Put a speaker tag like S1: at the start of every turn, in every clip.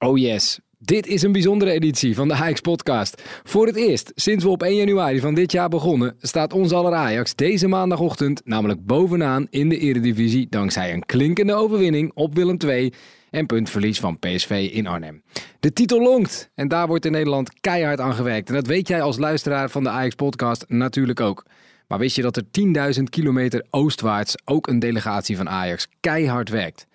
S1: Oh yes, dit is een bijzondere editie van de Ajax podcast. Voor het eerst sinds we op 1 januari van dit jaar begonnen, staat ons aller Ajax deze maandagochtend namelijk bovenaan in de eredivisie dankzij een klinkende overwinning op Willem II en puntverlies van PSV in Arnhem. De titel longt en daar wordt in Nederland keihard aan gewerkt. En dat weet jij als luisteraar van de Ajax podcast natuurlijk ook. Maar wist je dat er 10.000 kilometer oostwaarts ook een delegatie van Ajax keihard werkt?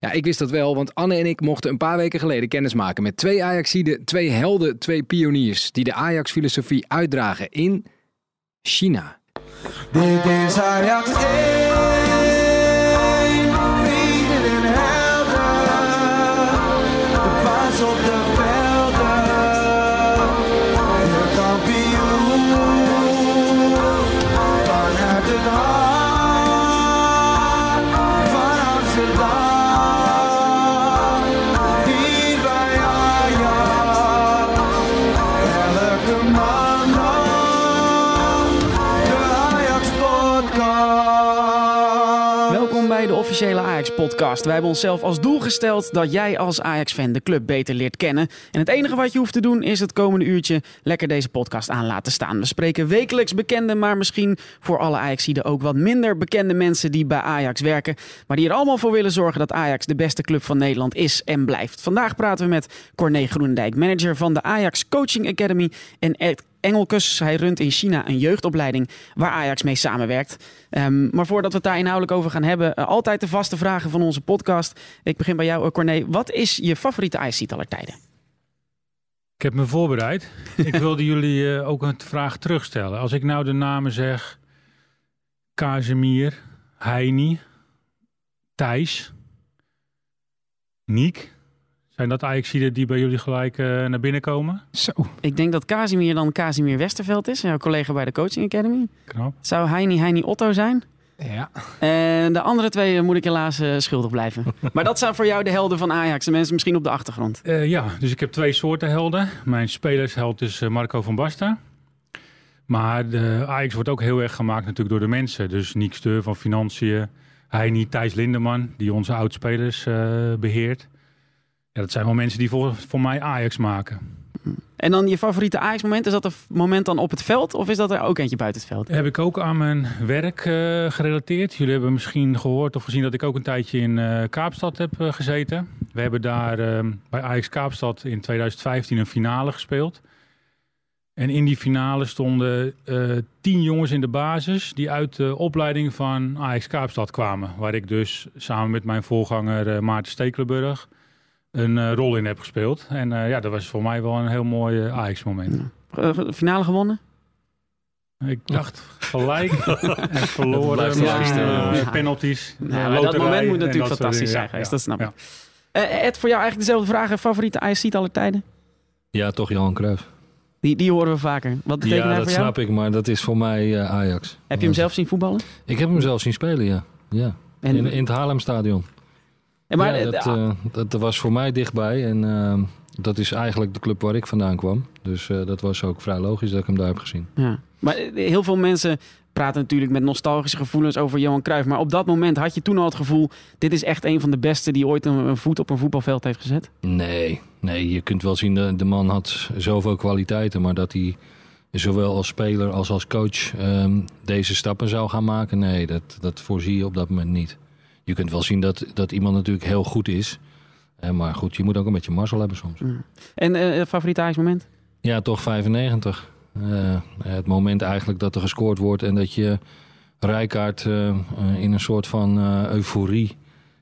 S1: Ja, ik wist dat wel, want Anne en ik mochten een paar weken geleden kennismaken met twee Ajaxiden, twee helden, twee pioniers die de Ajax-filosofie uitdragen in China.
S2: Dit is Ajax 1,
S3: officiële Ajax-podcast. Wij hebben onszelf als doel gesteld dat jij als Ajax-fan de club beter leert kennen. En het enige wat je hoeft te doen is het komende uurtje lekker deze podcast aan laten staan. We spreken wekelijks bekende, maar misschien voor alle Ajaxiden ook wat minder bekende mensen die bij Ajax werken. Maar die er allemaal voor willen zorgen dat Ajax de beste club van Nederland is en blijft. Vandaag praten we met Corné Groenendijk, manager van de Ajax Coaching Academy. En Ed Engelkes. Hij runt in China een jeugdopleiding waar Ajax mee samenwerkt. Ehm, maar voordat we het daar inhoudelijk over gaan hebben, eh, altijd de vaste vragen van onze podcast. Ik begin bij jou, uh, Corné. Wat is je favoriete Ajax aller tijden?
S4: Ik heb me voorbereid. ik wilde jullie eh, ook een vraag terugstellen. Als ik nou de namen zeg: Casemir, Heini, Thijs, Niek. Zijn dat Ajaxiden die bij jullie gelijk eh, naar binnen komen?
S1: Zo.
S3: Ik denk dat Casimir dan Casimir Westerveld is, jouw collega bij de Coaching Academy.
S4: Knap.
S3: Zou Heini Heini Otto zijn?
S1: Ja.
S3: En de andere twee eh, moet ik helaas eh, schuldig blijven. maar dat zijn voor jou de helden van Ajax. De mensen misschien op de achtergrond.
S4: Eh, ja, dus ik heb twee soorten helden. Mijn spelersheld is Marco van Basten. Maar de Ajax wordt ook heel erg gemaakt natuurlijk door de mensen. Dus Niek Steur van Financiën, Heini, Thijs Lindeman, die onze oudspelers eh beheert. Ja, dat zijn wel mensen die voor, voor mij Ajax maken.
S3: En dan je favoriete Ajax-moment. Is dat een moment dan op het veld of is dat er ook eentje buiten het veld?
S4: Heb ik ook aan mijn werk eh, gerelateerd. Jullie hebben misschien gehoord of gezien dat ik ook een tijdje in eh, Kaapstad heb eh, gezeten. We hebben daar eh, bij Ajax Kaapstad in 2015 een finale gespeeld. En in die finale stonden tien jongens in de basis die uit de opleiding van Ajax Kaapstad kwamen. Waar ik dus samen met mijn voorganger Maarten Stekelenburg een eh, rol in heb gespeeld. En eh, ja, dat was voor mij wel een heel mooi eh, Ajax moment.
S3: Eh, Finale gewonnen?
S4: Ik dacht gelijk en verloren.
S3: ja.
S4: penalties.
S3: Nou, maar dat moment moet natuurlijk
S4: dat
S3: fantastisch zijn
S4: Ja,
S3: geweest,
S4: ja,
S3: dat snap
S4: ja.
S3: ik. Eh, Ed, voor jou eigenlijk dezelfde vraag. Favoriete Ajax aller tijden?
S5: Ja, toch Johan Cruijff.
S3: Die, die horen we vaker. Wat betekent
S5: Ja, dat
S3: voor jou?
S5: snap ik, maar dat is voor mij Ajax.
S3: Heb je hem zelf zien voetballen?
S5: Ik heb hem zelf zien spelen, ja. ja.
S3: En,
S5: In, in het Haarlemstadion.
S3: En maar,
S5: ja,
S3: eh,
S5: dat, eh, dat, dat was voor mij dichtbij en eh, dat is eigenlijk de club waar ik vandaan kwam. Dus dat was ook vrij logisch dat ik hem daar heb gezien.
S3: ja. maar heel veel mensen praten natuurlijk met nostalgische gevoelens over Johan Cruijff. Maar op dat moment had je toen al het gevoel... dit is echt een van de beste die ooit een, een voet op een voetbalveld heeft gezet.
S5: Nee, nee, je kunt wel zien, de, de man had zoveel kwaliteiten, maar dat hij zowel als speler als als coach ehm, deze stappen zou gaan maken, nee, dat, dat voorzie je op dat moment niet. Je kunt wel zien dat, dat iemand natuurlijk heel goed is, eh, maar goed, je moet ook een beetje mazzel hebben soms.
S3: En eh favoriete Ajax moment?
S5: Ja, toch 95. Eh, het moment eigenlijk dat er gescoord wordt en dat je Rijkaard eh, eh, in een soort van eh, euforie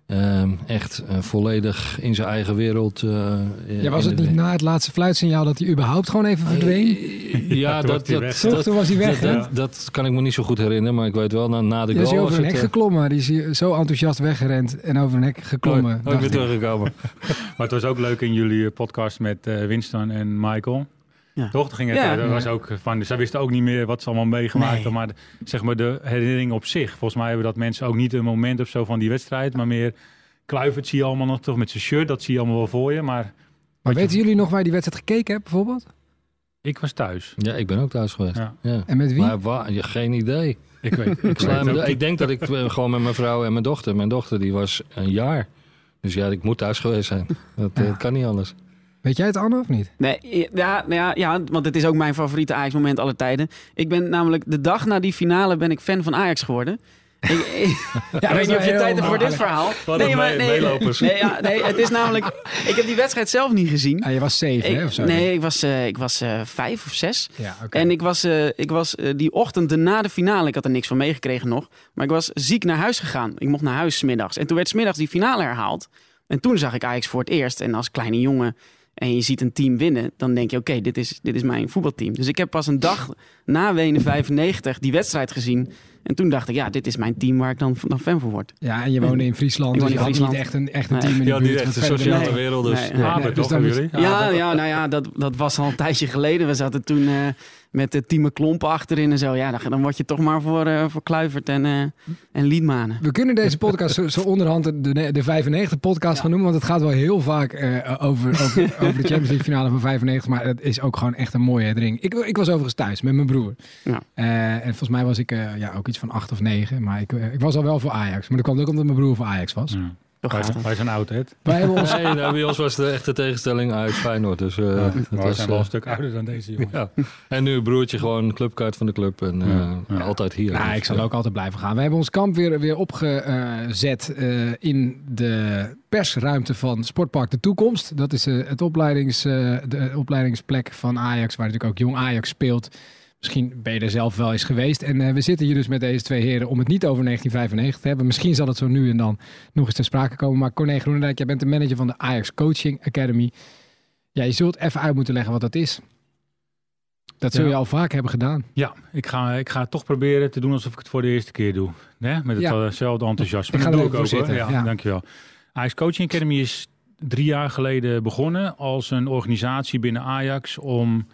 S5: eh, echt eh, volledig in zijn eigen wereld. eh,
S1: Ja, was het
S5: de-
S1: niet na het laatste fluitsignaal dat hij überhaupt gewoon even verdween?
S5: Ja,
S4: Toen was
S5: dat,
S4: hij
S5: dat.
S1: Toch,
S5: dat,
S1: toen was hij weg,
S5: dat,
S1: hè?
S5: dat, dat kan ik me niet zo goed herinneren, maar ik weet wel, na, na de
S1: is hij
S5: goal
S1: over
S5: was
S1: een hek
S5: het... eh,
S1: geklommen. Die is hier zo enthousiast weggerend en over een hek geklommen.
S5: weer
S1: ik.
S5: teruggekomen.
S4: Maar het was ook leuk in jullie eh, podcast met eh, Winston en Michael.
S3: Ja.
S4: Toch? Dat ging het,
S3: Ja.
S4: eh, dat was ook van, zij wisten ook niet meer wat ze allemaal meegemaakt
S3: Nee.
S4: hadden. Maar zeg maar de herinnering op zich. Volgens mij hebben dat mensen ook niet een moment of zo van die wedstrijd. Maar meer Kluivert zie je allemaal nog toch met zijn shirt. Dat zie je allemaal wel voor je. Maar
S1: Maar weten jullie nog waar je die wedstrijd gekeken hebt, bijvoorbeeld?
S4: ik was thuis.
S5: Ja, ik ben ook thuis geweest.
S4: Ja.
S5: Ja.
S1: En met wie?
S5: Maar waar, ja, geen idee.
S4: Ik weet, ik
S5: sla
S4: weet
S5: me-
S4: ook
S5: ik denk dat ik eh, gewoon met mijn vrouw en mijn dochter. Mijn dochter die was een jaar. Dus ja, ik moet thuis geweest zijn. Dat, eh,
S1: Ja.
S5: kan niet anders.
S1: Weet jij het, Anne, of niet?
S3: Nee, ja, nou ja, ja, want het is ook mijn favoriete Ajax-moment aller tijden. Ik ben namelijk de dag na die finale ben ik fan van Ajax geworden. Ik, ik,
S1: Ja,
S3: ik weet niet of je tijd hebt voor dit verhaal.
S5: Wat een me- meelopers.
S3: nee, ja, nee, het is namelijk... Ik heb die wedstrijd zelf niet gezien.
S1: Ah, je was zeven, hè, of zo?
S3: nee, ik was, eh, ik was eh, vijf of zes.
S1: Ja, oké.
S3: En ik was, eh, ik was eh, die ochtend na de finale, ik had er niks van meegekregen nog. Maar ik was ziek naar huis gegaan. Ik mocht naar huis smiddags. En toen werd smiddags die finale herhaald. En toen zag ik Ajax voor het eerst. En als kleine jongen en je ziet een team winnen, dan denk je: oké, dit, is, dit is mijn voetbalteam. Dus ik heb pas een dag na Wenen 95 die wedstrijd gezien. En toen dacht ik: ja, dit is mijn team waar ik dan, dan fan van word.
S1: Ja, en je woonde in Friesland,
S3: Ik
S1: dus je
S3: in
S1: had niet echt een, echt een
S3: Nee.
S1: team in de
S5: Ja,
S1: buurt.
S5: niet echt sociale wereld. Dus.
S3: Nee, nee.
S1: Dus
S4: toch,
S1: moet-
S4: jullie?
S3: Ja, ja, nou ja, dat, dat was al een tijdje geleden. We zaten toen eh, met de team Klompen achterin en zo. Ja, dan, dan word je toch maar voor, eh voor Kluivert en, eh en Liedmanen.
S1: We kunnen deze podcast zo, zo onderhand de, de 95 podcast gaan noemen, want het gaat wel heel vaak eh, over, over, over de Champions League finale van 95, maar het is ook gewoon echt een mooie herinnering. Ik, ik was overigens thuis met mijn broer.
S3: Ja.
S1: Eh, en volgens mij was ik eh, ja, ook iets van acht of negen, maar ik, ik was al wel voor Ajax. Maar dat kwam ook omdat mijn broer voor Ajax was.
S4: Ja. Wij,
S3: gaat
S4: zijn-
S3: het.
S4: wij zijn oud, hè?
S1: Wij hebben ons
S5: Nee, nou, bij ons was de echte tegenstelling uit Feyenoord. Dus, eh,
S4: Ja,
S5: dat
S4: maar we
S5: was,
S4: zijn wel een
S5: eh,
S4: stuk ouder dan deze jongens.
S5: ja. En nu broertje gewoon clubkaart van de club en eh,
S4: Ja, ja.
S5: altijd hier.
S1: Nou,
S5: Dus,
S1: ik zal ook altijd blijven gaan. We hebben ons kamp weer, weer opgezet eh, in de persruimte van Sportpark De Toekomst. Dat is eh, het opleidings, eh, de opleidingsplek van Ajax, waar natuurlijk ook jong Ajax speelt. Misschien ben je er zelf wel eens geweest. En eh, we zitten hier dus met deze twee heren om het niet over 1995 te hebben. Misschien zal het zo nu en dan nog eens ter sprake komen. Maar Corné Groenendijk, jij bent de manager van de Ajax Coaching Academy. Ja, je zult even uit moeten leggen wat dat is. Dat zul
S4: Ja.
S1: je al vaak hebben gedaan.
S4: Ja, ik ga, ik ga het toch proberen te doen alsof ik het voor de eerste keer doe. Nee, met
S1: Ja.
S4: hetzelfde enthousiasme.
S1: Ik ga
S4: Dat doe ook
S1: zitten,
S4: Ja,
S1: ja.
S4: dankjewel. Ajax Coaching Academy is drie jaar geleden begonnen als een organisatie binnen Ajax om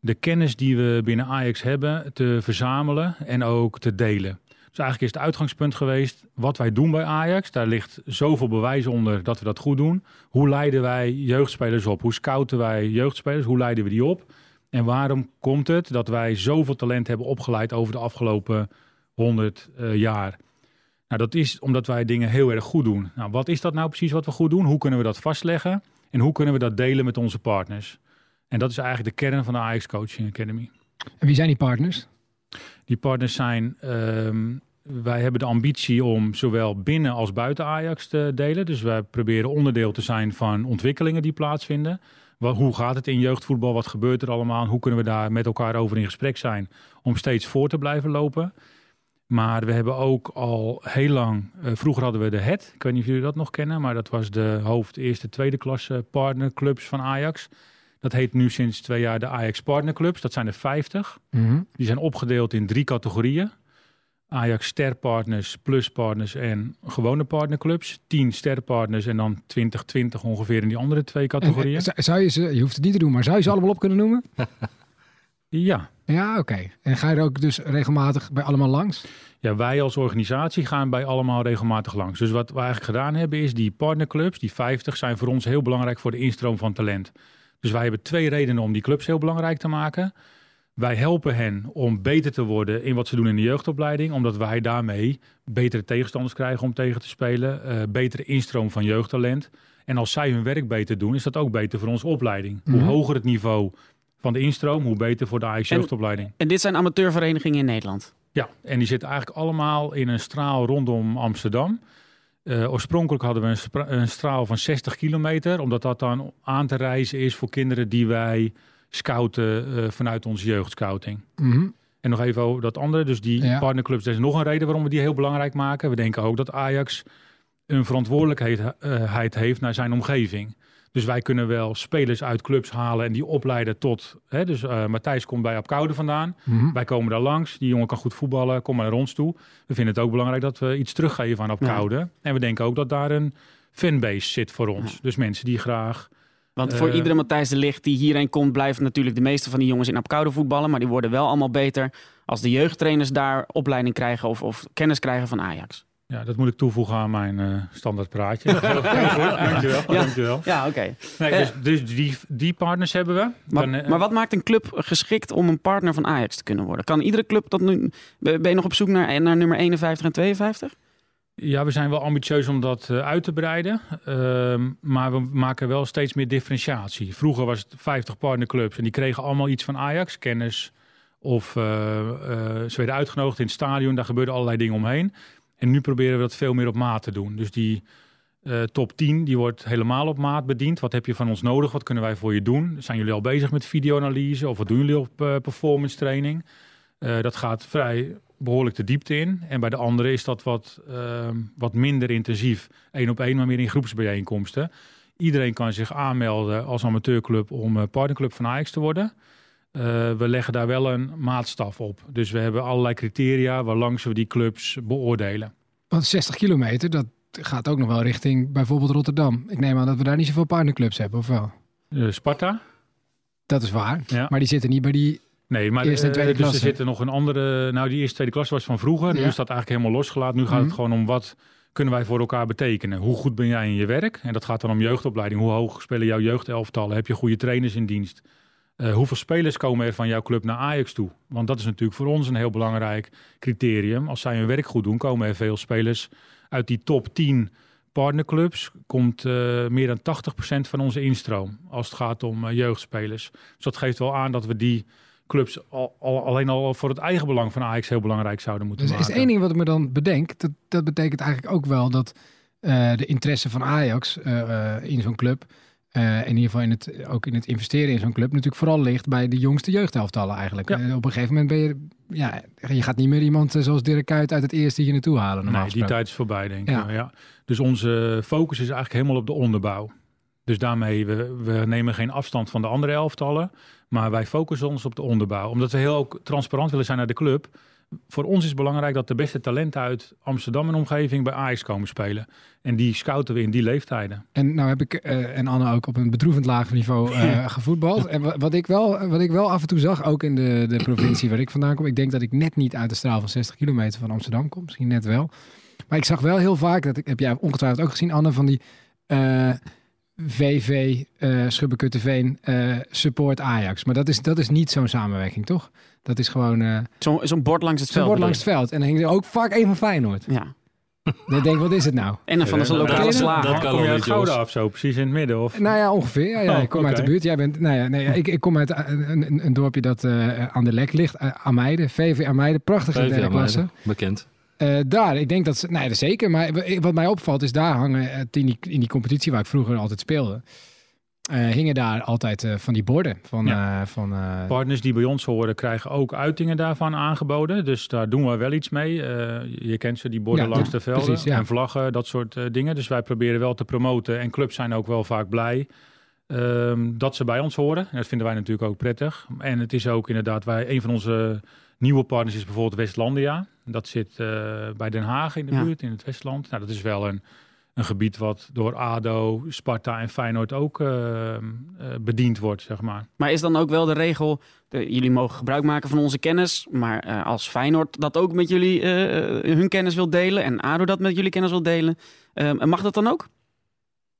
S4: de kennis die we binnen Ajax hebben te verzamelen en ook te delen. Dus eigenlijk is het uitgangspunt geweest wat wij doen bij Ajax. Daar ligt zoveel bewijs onder dat we dat goed doen. Hoe leiden wij jeugdspelers op? Hoe scouten wij jeugdspelers? Hoe leiden we die op? En waarom komt het dat wij zoveel talent hebben opgeleid over de afgelopen 100 eh, jaar? Nou, dat is omdat wij dingen heel erg goed doen. Nou, wat is dat nou precies wat we goed doen? Hoe kunnen we dat vastleggen? En hoe kunnen we dat delen met onze partners? En dat is eigenlijk de kern van de Ajax Coaching Academy.
S1: En wie zijn die partners?
S4: Die partners zijn, ehm, wij hebben de ambitie om zowel binnen als buiten Ajax te delen. Dus wij proberen onderdeel te zijn van ontwikkelingen die plaatsvinden. Wat, hoe gaat het in jeugdvoetbal? Wat gebeurt er allemaal? Hoe kunnen we daar met elkaar over in gesprek zijn om steeds voor te blijven lopen? Maar we hebben ook al heel lang, eh, vroeger hadden we de HED, ik weet niet of jullie dat nog kennen, maar dat was de hoofd eerste, tweede klasse partnerclubs van Ajax. Dat heet nu sinds twee jaar de Ajax Partnerclubs, dat zijn er 50.
S1: Mhm.
S4: Die zijn opgedeeld in drie categorieën. Ajax sterpartners, pluspartners en gewone partnerclubs. 10 sterpartners en dan 20, 20 ongeveer in die andere twee categorieën.
S1: eh, zou- zou je ze, je hoeft het niet te doen, maar zou je ze allemaal op kunnen noemen?
S4: ja.
S1: Ja, oké. En ga je er ook dus regelmatig bij allemaal langs?
S4: ja, wij als organisatie gaan bij allemaal regelmatig langs. Dus wat we eigenlijk gedaan hebben is die partnerclubs, die 50, zijn voor ons heel belangrijk voor de instroom van talent. Dus wij hebben twee redenen om die clubs heel belangrijk te maken. Wij helpen hen om beter te worden in wat ze doen in de jeugdopleiding, omdat wij daarmee betere tegenstanders krijgen om tegen te spelen, eh, betere instroom van jeugdtalent. En als zij hun werk beter doen, is dat ook beter voor onze opleiding.
S1: Mhm.
S4: Hoe hoger het niveau van de instroom, hoe beter voor de Ajax
S3: En-
S4: jeugdopleiding.
S3: En dit zijn amateurverenigingen in Nederland.
S4: Ja, en die zitten eigenlijk allemaal in een straal rondom Amsterdam. Eh, oorspronkelijk hadden we een, straal van 60 kilometer, omdat dat dan aan te reizen is voor kinderen die wij scouten eh, vanuit onze jeugdscouting.
S1: Mhm.
S4: En nog even over dat andere, dus die
S1: Ja.
S4: partnerclubs, dat is nog een reden waarom we die heel belangrijk maken. We denken ook dat Ajax een verantwoordelijkheid heeft naar zijn omgeving. Dus wij kunnen wel spelers uit clubs halen en die opleiden tot... Hè, dus eh, Matthijs komt bij Apkoude vandaan.
S1: Mhm.
S4: Wij komen daar langs. Die jongen kan goed voetballen. Kom maar naar ons toe. We vinden het ook belangrijk dat we iets teruggeven aan Apkoude. En we denken ook dat daar een fanbase zit voor ons. Dus mensen die graag...
S3: Want voor
S4: Eh.
S3: iedere Matthijs de Ligt die hierheen komt, blijven natuurlijk de meeste van die jongens in Apkoude voetballen. Maar die worden wel allemaal beter als de jeugdtrainers daar opleiding krijgen of, of kennis krijgen van Ajax.
S4: Ja, dat moet ik toevoegen aan mijn eh standaard praatje. Dankjewel.
S3: Ja.
S4: dankjewel.
S3: Ja, oké.
S4: Nee, dus dus die, die partners hebben we.
S3: Maar,
S4: Dan, eh,
S3: maar wat maakt een club geschikt om een partner van Ajax te kunnen worden? Kan iedere club dat nu... Ben ben je nog op zoek naar, naar nummer 51 en 52?
S4: Ja, we zijn wel ambitieus om dat eh, uit te breiden. Ehm, maar we maken wel steeds meer differentiatie. Vroeger was het 50 partnerclubs en die kregen allemaal iets van Ajax, kennis. Of eh, eh, ze werden uitgenodigd in het stadion, daar gebeurden allerlei dingen omheen. En nu proberen we dat veel meer op maat te doen. Dus die eh, top 10 die wordt helemaal op maat bediend. Wat heb je van ons nodig? Wat kunnen wij voor je doen? Zijn jullie al bezig met videoanalyse? Of wat doen jullie op eh, performance training? Eh, dat gaat vrij behoorlijk de diepte in. En bij de andere is dat wat, ehm, wat minder intensief. één op één, maar meer in groepsbijeenkomsten. Iedereen kan zich aanmelden als amateurclub om partnerclub van Ajax te worden. Eh, we leggen daar wel een maatstaf op. Dus we hebben allerlei criteria waarlangs we die clubs beoordelen.
S1: Want 60 kilometer, dat gaat ook nog wel richting bijvoorbeeld Rotterdam. Ik neem aan dat we daar niet zoveel partnerclubs hebben, of wel?
S4: Eh, Sparta?
S1: Dat is waar.
S4: Ja.
S1: Maar die zitten niet bij die...
S4: Nee, maar
S1: Eerste en
S4: eh,
S1: tweede
S4: dus
S1: klasse.
S4: er zitten nog een andere. Nou, die eerste tweede klasse was van vroeger. Nu
S1: Ja.
S4: is dat eigenlijk helemaal losgelaten. Nu gaat
S1: Mhm.
S4: het gewoon om wat kunnen wij voor elkaar betekenen. Hoe goed ben jij in je werk? En dat gaat dan om jeugdopleiding. Hoe hoog spelen jouw jeugdelftallen? Heb je goede trainers in dienst? Eh, hoeveel spelers komen er van jouw club naar Ajax toe? Want dat is natuurlijk voor ons een heel belangrijk criterium. Als zij hun werk goed doen, komen er veel spelers uit die top 10 partnerclubs. Komt eh, meer dan 80% van onze instroom als het gaat om eh, jeugdspelers. Dus dat geeft wel aan dat we die clubs al, al- alleen al voor het eigen belang van Ajax heel belangrijk zouden moeten
S1: Dus is
S4: maken.
S1: één ding wat ik me dan bedenk. Dat, dat betekent eigenlijk ook wel dat de interesse van Ajax in zo'n club... eh, in ieder geval in het, ook in het investeren in zo'n club... natuurlijk vooral ligt bij de jongste jeugdhelftallen eigenlijk.
S4: Ja.
S1: Eh, op een gegeven moment ben je... Ja, je gaat niet meer iemand eh, zoals Dirk Kuyt uit het eerste hier naartoe halen. normaal
S4: Nee, die tijd is voorbij, denk ik.
S1: Ja.
S4: Ja. Ja. Dus onze focus is eigenlijk helemaal op de onderbouw. Dus daarmee, we, we nemen geen afstand van de andere elftallen. Maar wij focussen ons op de onderbouw. Omdat we heel ook transparant willen zijn naar de club. Voor ons is het belangrijk dat de beste talenten uit Amsterdam en omgeving bij Ajax komen spelen. En die scouten we in die leeftijden.
S1: En nou heb ik eh, en Anne ook op een bedroevend laag niveau eh, gevoetbald. En wa- wat ik, wel, wat ik wel af en toe zag, ook in de, de provincie waar ik vandaan kom. Ik denk dat ik net niet uit de straal van 60 kilometer van Amsterdam kom. Misschien net wel. Maar ik zag wel heel vaak, dat ik, heb jij ongetwijfeld ook gezien Anne, van die eh, VV, eh Schubbekutteveen, eh support Ajax. Maar dat is, dat is niet zo'n samenwerking, toch? Dat is gewoon eh
S3: Zo'n bord langs het
S1: zo'n
S3: veld.
S1: bord langs het veld. En dan hing er ook vaak één van Feyenoord.
S3: Ja.
S1: Dan denk ik, wat is het nou?
S3: En dan van de lokale
S5: dat-
S3: slager.
S5: dat kan
S4: Kom je
S5: wel
S4: uit. Gouda of zo, precies in het midden? Of?
S1: Nou ja, ongeveer. Ja, ja.
S4: Oh,
S1: ik kom uit de buurt. Jij bent, nou ja, nee, ja, ik, ik kom uit een, een, een dorpje dat eh, aan de lek ligt. Uh, Ameide, VV Ameide. Prachtige derde klasse.
S5: Bekend.
S1: Eh, daar, ik denk dat ze, nee, dat zeker. Maar wat mij opvalt is daar hangen, eh, in die, in die competitie waar ik vroeger altijd speelde, eh, hingen daar altijd van die borden. Van,
S4: Ja.
S1: van,
S4: Partners die bij ons horen krijgen ook uitingen daarvan aangeboden. Dus daar doen we wel iets mee. Je kent ze, die borden
S1: Ja,
S4: langs de velden
S1: precies, ja.
S4: en vlaggen, dat soort dingen. Dus wij proberen wel te promoten. En clubs zijn ook wel vaak blij ehm, dat ze bij ons horen. En dat vinden wij natuurlijk ook prettig. En het is ook inderdaad, wij, een van onze nieuwe partners is bijvoorbeeld Westlandia. Dat zit eh, bij Den Haag in de
S3: Ja.
S4: buurt, in het Westland. Nou, dat is wel een, een gebied wat door ADO, Sparta en Feyenoord ook ehm, eh, bediend wordt, zeg maar.
S3: Maar is dan ook wel de regel, de- jullie mogen gebruik maken van onze kennis, maar eh, als Feyenoord dat ook met jullie eh, hun kennis wil delen en ADO dat met jullie kennis wil delen, eh, mag dat dan ook?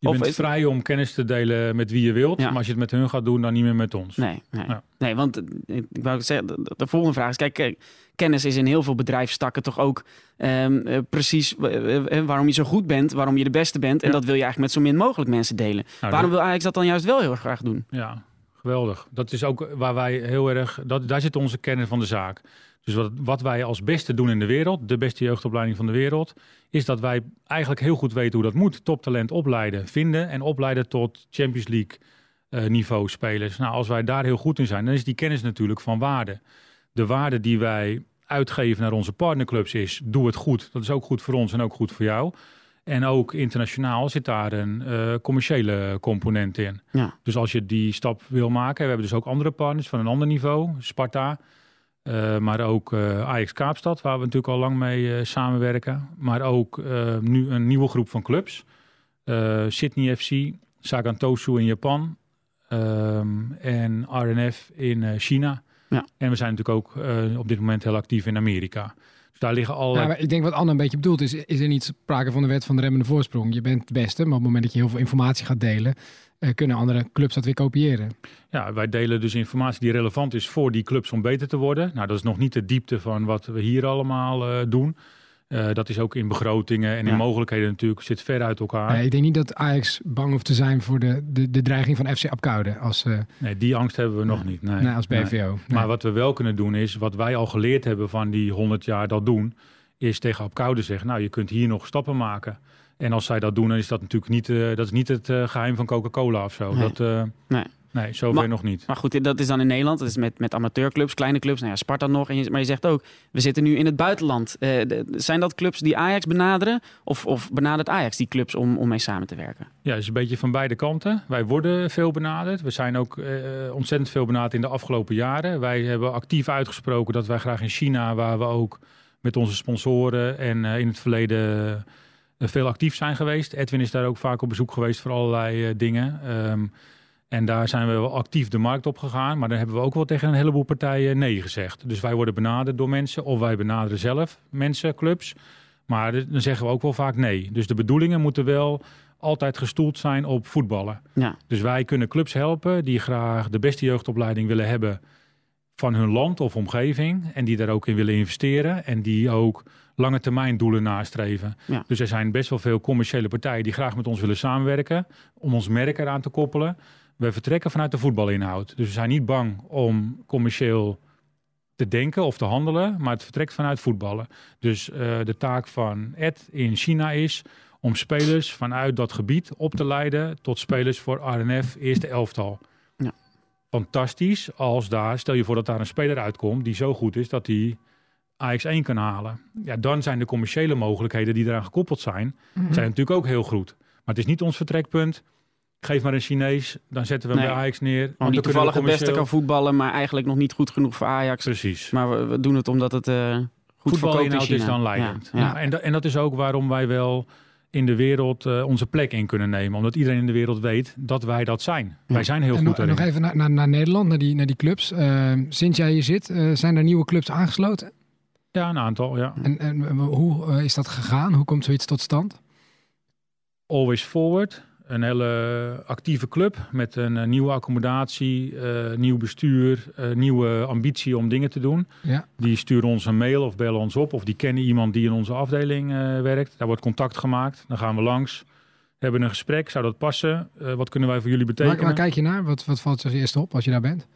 S4: Je
S3: Of
S4: bent vrij om kennis te delen met wie je wilt.
S3: Ja.
S4: Maar als je het met hun gaat doen, dan niet meer met ons.
S3: Nee, nee.
S4: Ja.
S3: nee want eh, ik wou zeggen, de, de volgende vraag is, kijk, eh, kennis is in heel veel bedrijfstakken toch ook ehm, eh, precies waarom je zo goed bent, waarom je de beste bent. En
S4: Ja.
S3: dat wil je eigenlijk met zo min mogelijk mensen delen.
S4: Nou,
S3: waarom wil Ajax dat dan juist wel heel erg graag doen?
S4: Ja, geweldig. Dat is ook waar wij heel erg... Dat, daar zit onze kennis van de zaak. Dus wat, wat wij als beste doen in de wereld, de beste jeugdopleiding van de wereld, is dat wij eigenlijk heel goed weten hoe dat moet. Toptalent opleiden, vinden en opleiden tot Champions League eh, niveau spelers. Nou, als wij daar heel goed in zijn, dan is die kennis natuurlijk van waarde. De waarde die wij uitgeven naar onze partnerclubs is, doe het goed. Dat is ook goed voor ons en ook goed voor jou. En ook internationaal zit daar een eh, commerciële component in.
S3: Ja.
S4: Dus als je die stap wil maken, we hebben dus ook andere partners van een ander niveau, Sparta, eh, maar ook eh, Ajax Kaapstad, waar we natuurlijk al lang mee eh, samenwerken. Maar ook nu een nieuwe groep van clubs. Sydney FC, Sagan Tosu in Japan ehm, en RNF in China.
S3: Ja.
S4: En we zijn natuurlijk ook op dit moment heel actief in Amerika. Dus daar liggen al.
S1: Ja, ik denk wat Anne een beetje bedoelt is, is er niet sprake van de wet van de remmende voorsprong. Je bent het beste, maar op het moment dat je heel veel informatie gaat delen, kunnen andere clubs dat weer kopiëren.
S4: Ja, wij delen dus informatie die relevant is voor die clubs om beter te worden. Nou, dat is nog niet de diepte van wat we hier allemaal eh, doen. Eh, dat is ook in begrotingen en
S3: Ja.
S4: in mogelijkheden natuurlijk zit ver uit elkaar.
S1: Nee, ik denk niet dat Ajax bang hoeft te zijn voor de, de, de dreiging van FC Apkoude als, eh,
S4: Nee, die angst hebben we nog niet. Nee.
S1: nee, als. BVO. Nee.
S4: Maar wat we wel kunnen doen is, wat wij al geleerd hebben van die 100 jaar dat doen, is tegen Apkoude zeggen, nou je kunt hier nog stappen maken. En als zij dat doen, dan is dat natuurlijk niet, eh, dat is niet het eh, geheim van Coca-Cola of zo.
S3: Nee.
S4: Dat, eh,
S3: Nee.
S4: nee, zover
S3: Maar-
S4: nog niet.
S3: Maar goed, dat is dan in Nederland. Dat is met, met amateurclubs, kleine clubs. Nou ja, Sparta nog. En je, maar je zegt ook, we zitten nu in het buitenland. De- zijn dat clubs die Ajax benaderen? Of, of benadert Ajax die clubs om, om mee samen te werken?
S4: Ja, het is een beetje van beide kanten. Wij worden veel benaderd. We zijn ook ontzettend veel benaderd in de afgelopen jaren. Wij hebben actief uitgesproken dat wij graag in China, waar we ook met onze sponsoren en in het verleden veel actief zijn geweest. Edwin is daar ook vaak op bezoek geweest voor allerlei eh, dingen. Ehm, en daar zijn we wel actief de markt op gegaan. Maar dan hebben we ook wel tegen een heleboel partijen nee gezegd. Dus wij worden benaderd door mensen of wij benaderen zelf mensen, clubs. Maar dan zeggen we ook wel vaak nee. Dus de bedoelingen moeten wel altijd gestoeld zijn op voetballen.
S3: Ja,
S4: Dus wij kunnen clubs helpen die graag de beste jeugdopleiding willen hebben van hun land of omgeving. En die daar ook in willen investeren. En die ook lange termijn doelen nastreven.
S3: Ja.
S4: Dus er zijn best wel veel commerciële partijen die graag met ons willen samenwerken. Om ons merk eraan te koppelen. We vertrekken vanuit de voetbalinhoud. Dus we zijn niet bang om commercieel te denken of te handelen. Maar het vertrekt vanuit voetballen. Dus eh, de taak van Ed in China is om spelers vanuit dat gebied op te leiden tot spelers voor RNF eerste elftal. Fantastisch als daar, stel je voor dat daar een speler uitkomt die zo goed is dat hij AX1 kan halen. Ja, dan zijn de commerciële mogelijkheden die eraan gekoppeld zijn,
S1: Mhm.
S4: zijn natuurlijk ook heel goed. Maar het is niet ons vertrekpunt. Geef maar een Chinees, dan zetten we hem
S3: Nee.
S4: bij Ajax neer. Want
S3: Gewoon die toevallig het beste kan voetballen, maar eigenlijk nog niet goed genoeg voor Ajax.
S4: Precies.
S3: Maar we, we doen het omdat het eh goed verkoopt in
S4: Voetbalinhoud is dan leidend.
S3: Ja,
S4: Ja,
S3: ja.
S4: En, da- en dat is ook waarom wij wel in de wereld eh, onze plek in kunnen nemen. Omdat iedereen in de wereld weet dat wij dat zijn. Wij zijn heel
S1: en
S4: goed
S1: en nog even naar, naar, naar Nederland, naar die, naar die clubs. Eh, sinds jij hier zit, eh, zijn er nieuwe clubs aangesloten?
S4: Ja, een aantal, ja.
S1: En, en hoe is dat gegaan? Hoe komt zoiets tot stand?
S4: Always Forward. Een hele actieve club met een eh, nieuwe accommodatie, eh, nieuw bestuur, eh, nieuwe ambitie om dingen te doen.
S1: Ja.
S4: Die sturen ons een mail of bellen ons op of die kennen iemand die in onze afdeling werkt. Daar wordt contact gemaakt. Dan gaan we langs. hebben een gesprek. Zou dat passen? Wat kunnen wij voor jullie betekenen?
S1: waar kijk je naar? Wat, wat valt je als eerste op als je daar bent?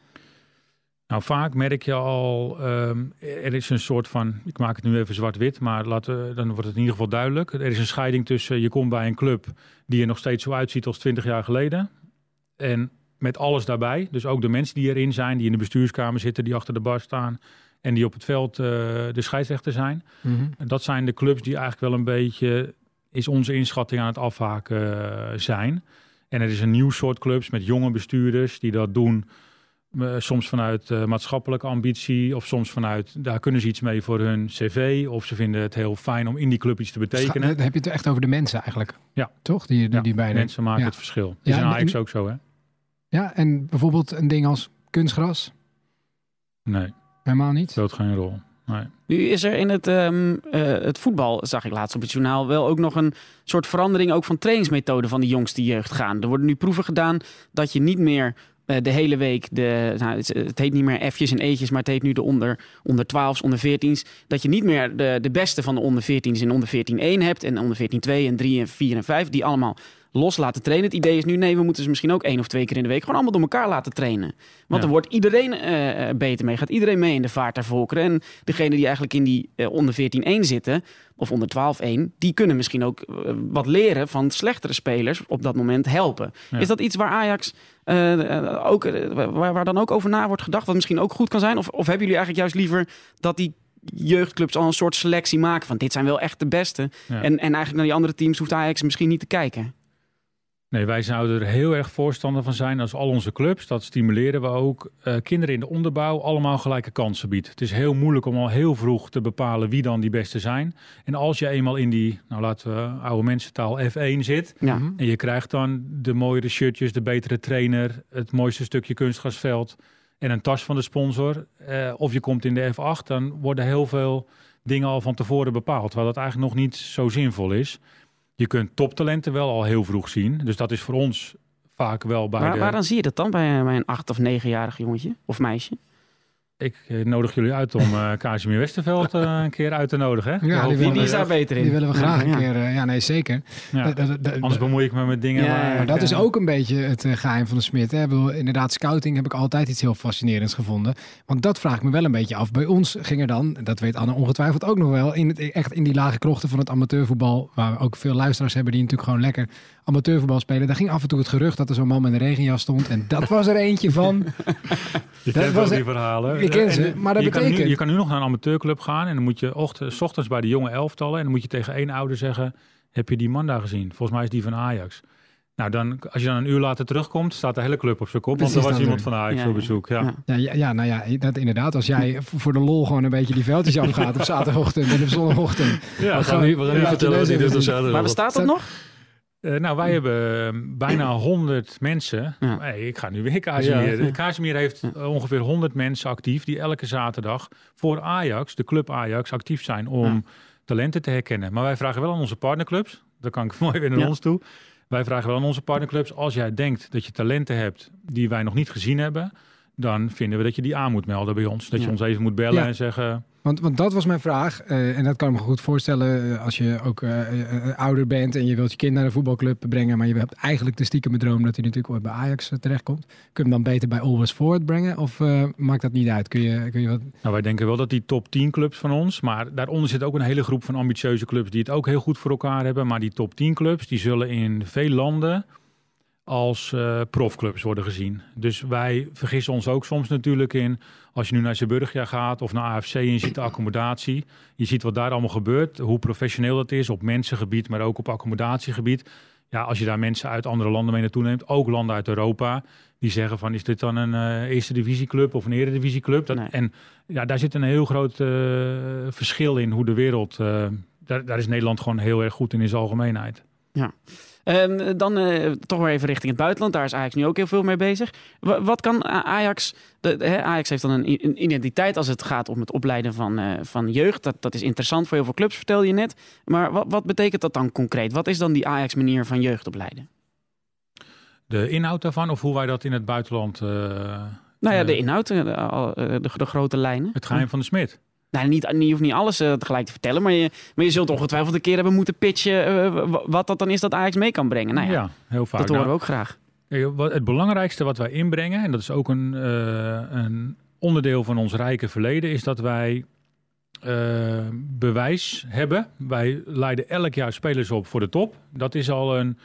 S4: Nou, vaak merk je al, ehm, er is een soort van, ik maak het nu even zwart-wit, maar laten, dan wordt het in ieder geval duidelijk. Er is een scheiding tussen, je komt bij een club die er nog steeds zo uitziet als 20 jaar geleden. En met alles daarbij, dus ook de mensen die erin zijn, die in de bestuurskamer zitten, die achter de bar staan en die op het veld eh, de scheidsrechter zijn. En dat zijn de clubs die eigenlijk wel een beetje, is onze inschatting aan het afhaken eh, zijn. En er is een nieuw soort clubs met jonge bestuurders die dat doen. Eh, soms vanuit eh, maatschappelijke ambitie of soms vanuit, daar kunnen ze iets mee voor hun cv. Of ze vinden het heel fijn om in die club iets te betekenen.
S1: Dan heb je het echt over de mensen eigenlijk.
S4: Ja.
S1: Toch? Die, die,
S4: Ja,
S1: die beide.
S4: Mensen maken
S1: Ja.
S4: het verschil. Dat
S1: Ja,
S4: is in Ajax ook zo, hè?
S1: Ja, en bijvoorbeeld een ding als kunstgras.
S4: Nee,
S1: Helemaal niet.
S4: speelt geen rol. Nee.
S3: Nu is er in het, ehm, eh, het voetbal, zag ik laatst op het journaal, wel ook nog een soort verandering ook van trainingsmethode van de jongste jeugd gaan. Er worden nu proeven gedaan dat je niet meer de hele week, de, nou, het, heet niet meer F'jes en E'tjes, maar het heet nu de onder, onder 12's, onder 14's. Dat je niet meer de, de beste van de onder 14's in onder 14-1 hebt en onder 14-2 en 3 en 4 en 5, die allemaal los laten trainen. Het idee is nu, nee, we moeten ze misschien ook één of twee keer in de week gewoon allemaal door elkaar laten trainen. Want
S4: Ja.
S3: er wordt iedereen eh, eh, beter mee, gaat iedereen mee in de vaart der volkeren. En degene die eigenlijk in die eh, onder 14-1 zitten, of onder 12-1, die kunnen misschien ook wat leren van slechtere spelers op dat moment helpen.
S4: Ja.
S3: Is dat iets waar Ajax ook, waar, waar dan ook over na wordt gedacht, wat misschien ook goed kan zijn? Of, of hebben jullie eigenlijk juist liever dat die jeugdclubs al een soort selectie maken van dit zijn wel echt de beste.
S4: Ja.
S3: En, en eigenlijk naar die andere teams hoeft Ajax misschien niet te kijken.
S4: Nee, wij zouden er heel erg voorstander van zijn als al onze clubs. Dat stimuleren we ook. eh, kinderen in de onderbouw allemaal gelijke kansen biedt. Het is heel moeilijk om al heel vroeg te bepalen wie dan die beste zijn. En als je eenmaal in die, nou laten we oude mensentaal F1 zit.
S3: Ja.
S1: Mhm.
S4: En je krijgt dan de mooiere shirtjes, de betere trainer, het mooiste stukje kunstgrasveld en een tas van de sponsor. eh, of je komt in de F8, dan worden heel veel dingen al van tevoren bepaald. Terwijl dat eigenlijk nog niet zo zinvol is. Je kunt toptalenten wel al heel vroeg zien. Dus dat is voor ons vaak wel bij
S3: Waar,
S4: de...
S3: Waaraan zie je dat dan bij, bij een acht- of negenjarig jongetje of meisje?
S4: Ik eh, nodig jullie uit om eh Casimir Westerveld eh, een keer uit te nodigen. Hè?
S1: Ja, die
S3: Die, is daar beter in.
S1: Die willen we graag
S3: Ja.
S1: een keer. ja, nee, zeker.
S4: Ja. Anders bemoei ik me met dingen
S1: Maar dat is ook een beetje het eh, geheim van de Smit. Hè? Ik bedoel, inderdaad, scouting heb ik altijd iets heel fascinerends gevonden. Want dat vraag ik me wel een beetje af. Bij ons ging er dan, dat weet Anne ongetwijfeld ook nog wel, in het, echt in die lage krochten van het amateurvoetbal, waar we ook veel luisteraars hebben die natuurlijk gewoon lekker amateurvoetbal spelen. Daar ging af en toe het gerucht dat er zo'n man met een regenjas stond. En dat was er eentje van.
S4: Je
S1: Dat
S4: kent
S1: was
S4: wel die
S1: een-
S4: verhalen.
S1: Ik ken
S4: En,
S1: ze, maar dat
S4: je Kan nu,
S1: betekent-
S4: je kan nu nog naar een amateurclub gaan en dan moet je ochtend, 's ochtends bij de jonge elftallen en dan moet je tegen één ouder zeggen, heb je die man daar gezien? Volgens mij is die van Ajax. Nou, dan, als je dan een uur later terugkomt, staat de hele club op zijn kop.
S1: Precies,
S4: want er was iemand van Ajax
S3: Ja,
S4: op bezoek. Ja.
S3: Ja.
S1: Ja, ja, nou ja, dat inderdaad. Als jij voor de lol gewoon een beetje die veldjes afgaat op zaterdagochtend en op zondagochtend.
S4: Ja,
S5: We gaan niet, we gaan
S1: ja,
S5: niet vertellen wat hij zaterdag.
S3: Maar bestaat dat nog?
S4: Eh, nou, wij hebben eh, bijna 100 mensen.
S3: Ja.
S4: Hey, ik ga nu weer Casimir.
S3: Ja.
S4: Casimir heeft ongeveer 100 mensen actief die elke zaterdag voor Ajax, de club Ajax, actief zijn om talenten te herkennen. Maar wij vragen wel aan onze partnerclubs, dan kan ik mooi weer naar ons toe. Wij vragen wel aan onze partnerclubs, als jij denkt dat je talenten hebt die wij nog niet gezien hebben, dan vinden we dat je die aan moet melden bij ons. Dat je ons even moet bellen
S1: Ja.
S4: en zeggen,
S1: Want, want dat was mijn vraag. eh, en dat kan ik me goed voorstellen eh, als je ook eh, ouder bent en je wilt je kind naar een voetbalclub brengen. Maar je hebt eigenlijk de stiekem droom dat hij natuurlijk ooit bij Ajax terechtkomt. Kun je hem dan beter bij Always Forward brengen? Of maakt dat niet uit? Kun je, kun je wat...
S4: Nou, wij denken wel dat die top 10 clubs van ons, maar daaronder zit ook een hele groep van ambitieuze clubs die het ook heel goed voor elkaar hebben. Maar die top 10 clubs, die zullen in veel landen als eh, profclubs worden gezien. Dus wij vergissen ons ook soms natuurlijk in, als je nu naar Zeeburgia gaat of naar AFC en je ziet de accommodatie. Je ziet wat daar allemaal gebeurt, hoe professioneel dat is op mensengebied, maar ook op accommodatiegebied. Ja, als je daar mensen uit andere landen mee naartoe neemt, ook landen uit Europa, die zeggen van is dit dan een eh, eerste divisieclub of een eredivisieclub? Dat,
S3: Nee.
S4: En ja, daar zit een heel groot eh, verschil in hoe de wereld, daar, daar is Nederland gewoon heel erg goed in in zijn algemeenheid.
S3: Ehm, dan eh, toch weer even richting het buitenland. Daar is Ajax nu ook heel veel mee bezig. Wa- wat kan Ajax... De, Ajax heeft dan een, identiteit als het gaat om het opleiden van, eh, van jeugd. Dat, dat is interessant voor heel veel clubs, vertelde je net. Maar wat, wat betekent dat dan concreet? Wat is dan die Ajax-manier van jeugd opleiden?
S4: De inhoud daarvan of hoe wij dat in het buitenland, eh,
S3: Nou ja, de inhoud, de, de, de grote lijnen.
S4: het geheim van de smid.
S3: Nou, niet, je hoeft niet alles eh, tegelijk te vertellen, maar je, maar je zult ongetwijfeld een keer hebben moeten pitchen eh, w- wat dat dan is dat Ajax mee kan brengen. Nou ja,
S4: heel vaak.
S3: dat horen
S4: Nou,
S3: we ook graag.
S4: Het belangrijkste wat wij inbrengen, en dat is ook een, eh, een onderdeel van ons rijke verleden, is dat wij eh, bewijs hebben. Wij leiden elk jaar spelers op voor de top. Dat is al een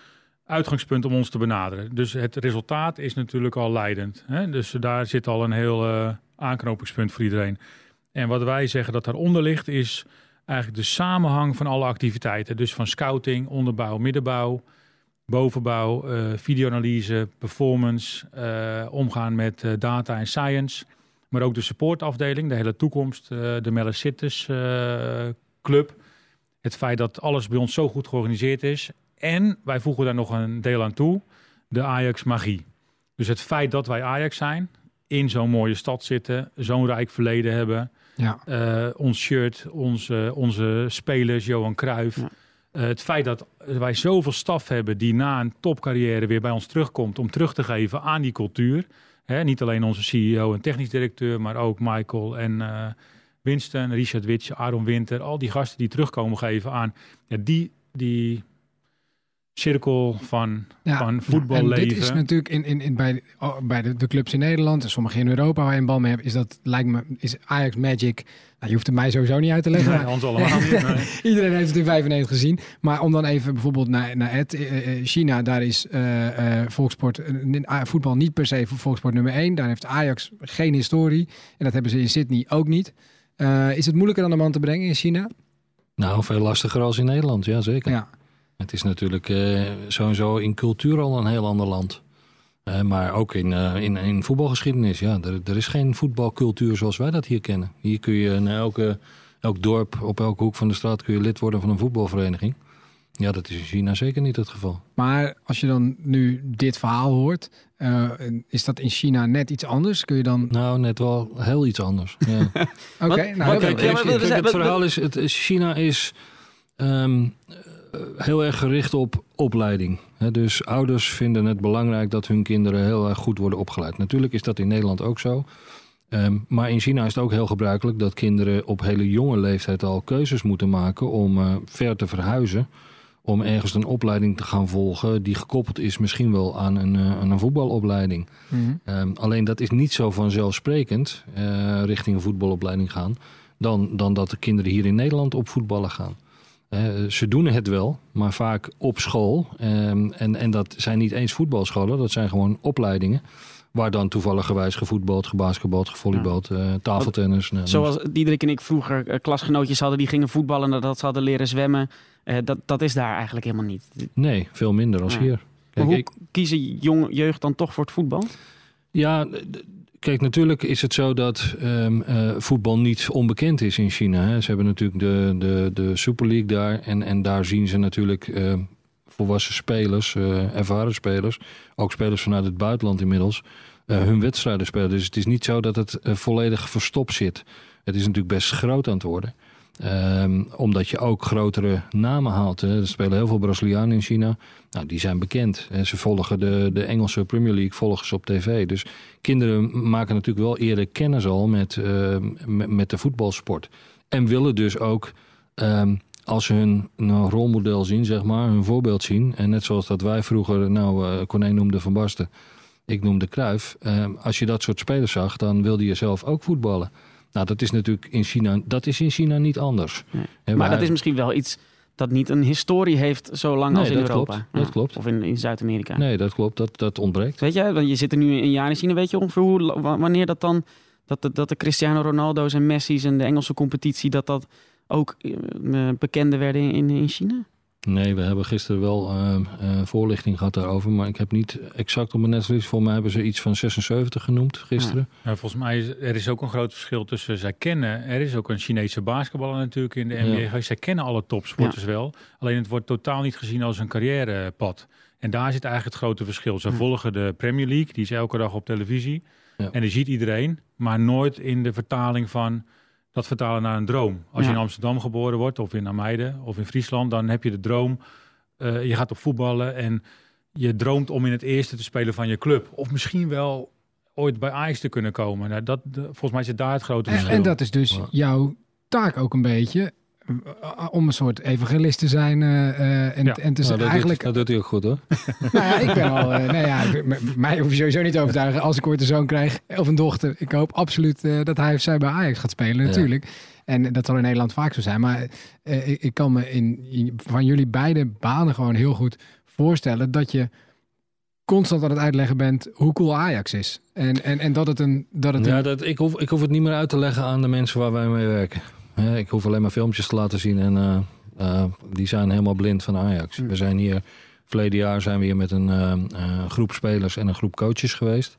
S4: uitgangspunt om ons te benaderen. Dus het resultaat is natuurlijk al leidend. Hè? Dus daar zit al een heel eh, aanknopingspunt voor iedereen. En wat wij zeggen dat daaronder ligt, is eigenlijk de samenhang van alle activiteiten. Dus van scouting, onderbouw, middenbouw, bovenbouw, eh, videoanalyse, performance, eh, omgaan met eh, data en science. Maar ook de supportafdeling, de hele toekomst, de eh, Club. Het feit dat alles bij ons zo goed georganiseerd is. En wij voegen daar nog een deel aan toe, de Ajax magie. Dus het feit dat wij Ajax zijn, in zo'n mooie stad zitten, zo'n rijk verleden hebben.
S1: Ja.
S4: Eh, ons shirt, onze, onze spelers, Johan Cruijff.
S3: Ja.
S4: Eh, het feit dat wij zoveel staf hebben die na een topcarrière weer bij ons terugkomt om terug te geven aan die cultuur. Hè, niet alleen onze CEO en technisch directeur, maar ook Michael en eh, Winston, Richard Witsch, Aaron Winter. Al die gasten die terugkomen geven aan ja, die, die cirkel van,
S1: Ja,
S4: van
S1: En
S4: voetballeven.
S1: dit is natuurlijk in, in, in, bij, oh, bij de, de clubs in Nederland en sommige in Europa waar je een bal mee hebt, is dat lijkt me is Ajax Magic. Nou, je hoeft het mij sowieso niet uit te leggen.
S4: Nee, ons allemaal niet. nee.
S1: Iedereen heeft het in 95 gezien. Maar om dan even bijvoorbeeld naar, naar het, eh, eh, China, daar is eh, eh, volksport, eh, eh, voetbal niet per se voor volksport nummer 1. Daar heeft Ajax geen historie. En dat hebben ze in Sydney ook niet. Eh, is het moeilijker dan de man te brengen in China?
S5: Nou, veel lastiger als in Nederland, ja zeker.
S1: Ja.
S5: Het is natuurlijk eh, sowieso in cultuur al een heel ander land. Eh, maar ook in, eh, in, in voetbalgeschiedenis, ja. Er, er is geen voetbalcultuur zoals wij dat hier kennen. Hier kun je in elke, elk dorp, op elke hoek van de straat... kun je lid worden van een voetbalvereniging. Ja, dat is in China zeker niet het geval.
S1: Maar als je dan nu dit verhaal hoort, eh, is dat in China net iets anders? Kun je dan...
S5: Nou, net wel heel iets anders. Ja.
S1: Oké, nou,
S3: wat-
S5: Kijk, kijk, kijk, het verhaal is, het, China is ehm, eh, heel erg gericht op opleiding. Dus ouders vinden het belangrijk dat hun kinderen heel erg goed worden opgeleid. Natuurlijk is dat in Nederland ook zo. Ehm, maar in China is het ook heel gebruikelijk dat kinderen op hele jonge leeftijd al keuzes moeten maken om eh, ver te verhuizen. Om ergens een opleiding te gaan volgen die gekoppeld is misschien wel aan een, eh, aan een voetbalopleiding.
S3: Mhm.
S5: Ehm, alleen dat is niet zo vanzelfsprekend eh, richting een voetbalopleiding gaan. Dan, dan dat de kinderen hier in Nederland op voetballen gaan. Eh, ze doen het wel, maar vaak op school. Ehm, en, en dat zijn niet eens voetbalscholen, dat zijn gewoon opleidingen. Waar dan toevalligerwijs gevoetbald, gebasketbald, gevolleybald, eh, tafeltennis. nou,
S3: Zoals Diederik en ik vroeger eh, klasgenootjes hadden die gingen voetballen nadat ze hadden leren zwemmen. Dat, dat is daar eigenlijk helemaal niet.
S5: Nee, veel minder als
S3: Ja.
S5: hier.
S3: Maar
S5: Kijk,
S3: hoe
S5: ik-
S3: kiezen jong, jeugd dan toch voor het voetbal?
S5: Ja, kijk, natuurlijk is het zo dat ehm, eh, voetbal niet onbekend is in China. Hè. Ze hebben natuurlijk de, de, de Super League daar. En, en daar zien ze natuurlijk eh, volwassen spelers, eh, ervaren spelers, ook spelers vanuit het buitenland inmiddels, eh, hun wedstrijden spelen. Dus het is niet zo dat het volledig verstopt zit. Het is natuurlijk best groot aan het worden. Ehm, omdat je ook grotere namen haalt. Hè. Er spelen heel veel Brazilianen in China. Nou, die zijn bekend. En ze volgen de, de Engelse Premier League volgen ze op tv. Dus kinderen maken natuurlijk wel eerder kennis al met, eh, met, de voetbalsport. En willen dus ook, ehm, als ze hun nou, rolmodel zien, zeg maar, hun voorbeeld zien. En net zoals dat wij vroeger, nou, Corné noemde Van Basten, ik noemde. Ehm, als je dat soort spelers zag, dan wilde je zelf ook voetballen. Nou, dat is natuurlijk in China, dat is in China niet anders.
S3: Nee. Maar dat is misschien wel iets dat niet een historie heeft zo lang
S5: Nee,
S3: als in
S5: dat
S3: Europa.
S5: klopt. Dat klopt.
S3: Of in, in Zuid-Amerika.
S5: Nee, dat klopt, dat, dat ontbreekt.
S3: Weet je, want je zit er nu een jaar in China. Weet je ongeveer hoe, wanneer dat dan... Dat de, dat de Cristiano Ronaldo's en Messi's en de Engelse competitie... dat dat ook eh, bekender werden in, in China?
S5: Nee, we hebben gisteren wel eh, eh, voorlichting gehad daarover. Maar ik heb niet exact op mijn netvlies. Voor mij hebben ze iets van 76 genoemd gisteren.
S4: Ja, volgens mij is er is ook een groot verschil tussen zij kennen. Er is ook een Chinese basketballer natuurlijk in de
S5: Ja.
S4: NBA. Zij kennen alle topsporters wel. Alleen het wordt totaal niet gezien als een carrièrepad. En daar zit eigenlijk het grote verschil. Ze
S3: Ja.
S4: volgen de Premier League, die is elke dag op televisie.
S5: Ja.
S4: En die ziet iedereen, maar nooit in de vertaling van dat vertalen naar een droom. Als
S3: Ja.
S4: je in Amsterdam geboren wordt, of in Ameide, of in Friesland, dan heb je de droom. eh, je gaat op voetballen en je droomt om in het eerste te spelen van je club. Of misschien wel ooit bij Ajax te kunnen komen. Nou, dat, de- volgens mij zit daar het grote
S1: En,
S4: verschil.
S1: en dat is dus jouw taak ook een beetje. Eh, Om een soort evangelist te zijn. eh, eh, en,
S4: Ja.
S1: en te
S5: Nou, dat,
S1: eigenlijk.
S5: doet, dat doet hij ook goed hoor.
S1: Nou ja, ik ben al. eh, nou ja, ik- mij hoef je sowieso niet te overtuigen. Als ik ooit een zoon krijg of een dochter. Ik hoop absoluut eh, dat hij of zij bij Ajax gaat spelen,
S5: Ja.
S1: natuurlijk. En dat zal in Nederland vaak zo zijn. Maar eh, ik, ik kan me in, in- van jullie beide banen gewoon heel goed voorstellen dat je constant aan het uitleggen bent hoe cool Ajax is. En, en, en dat het een. Dat het
S5: Ja,
S1: een
S5: dat, ik, hoef, ik hoef het niet meer uit te leggen aan de mensen waar wij mee werken. Hè, ik hoef alleen maar filmpjes te laten zien en eh, eh, die zijn helemaal blind van Ajax.
S3: Hm.
S5: We zijn hier, verleden jaar zijn we hier met een eh, groep spelers en een groep coaches geweest.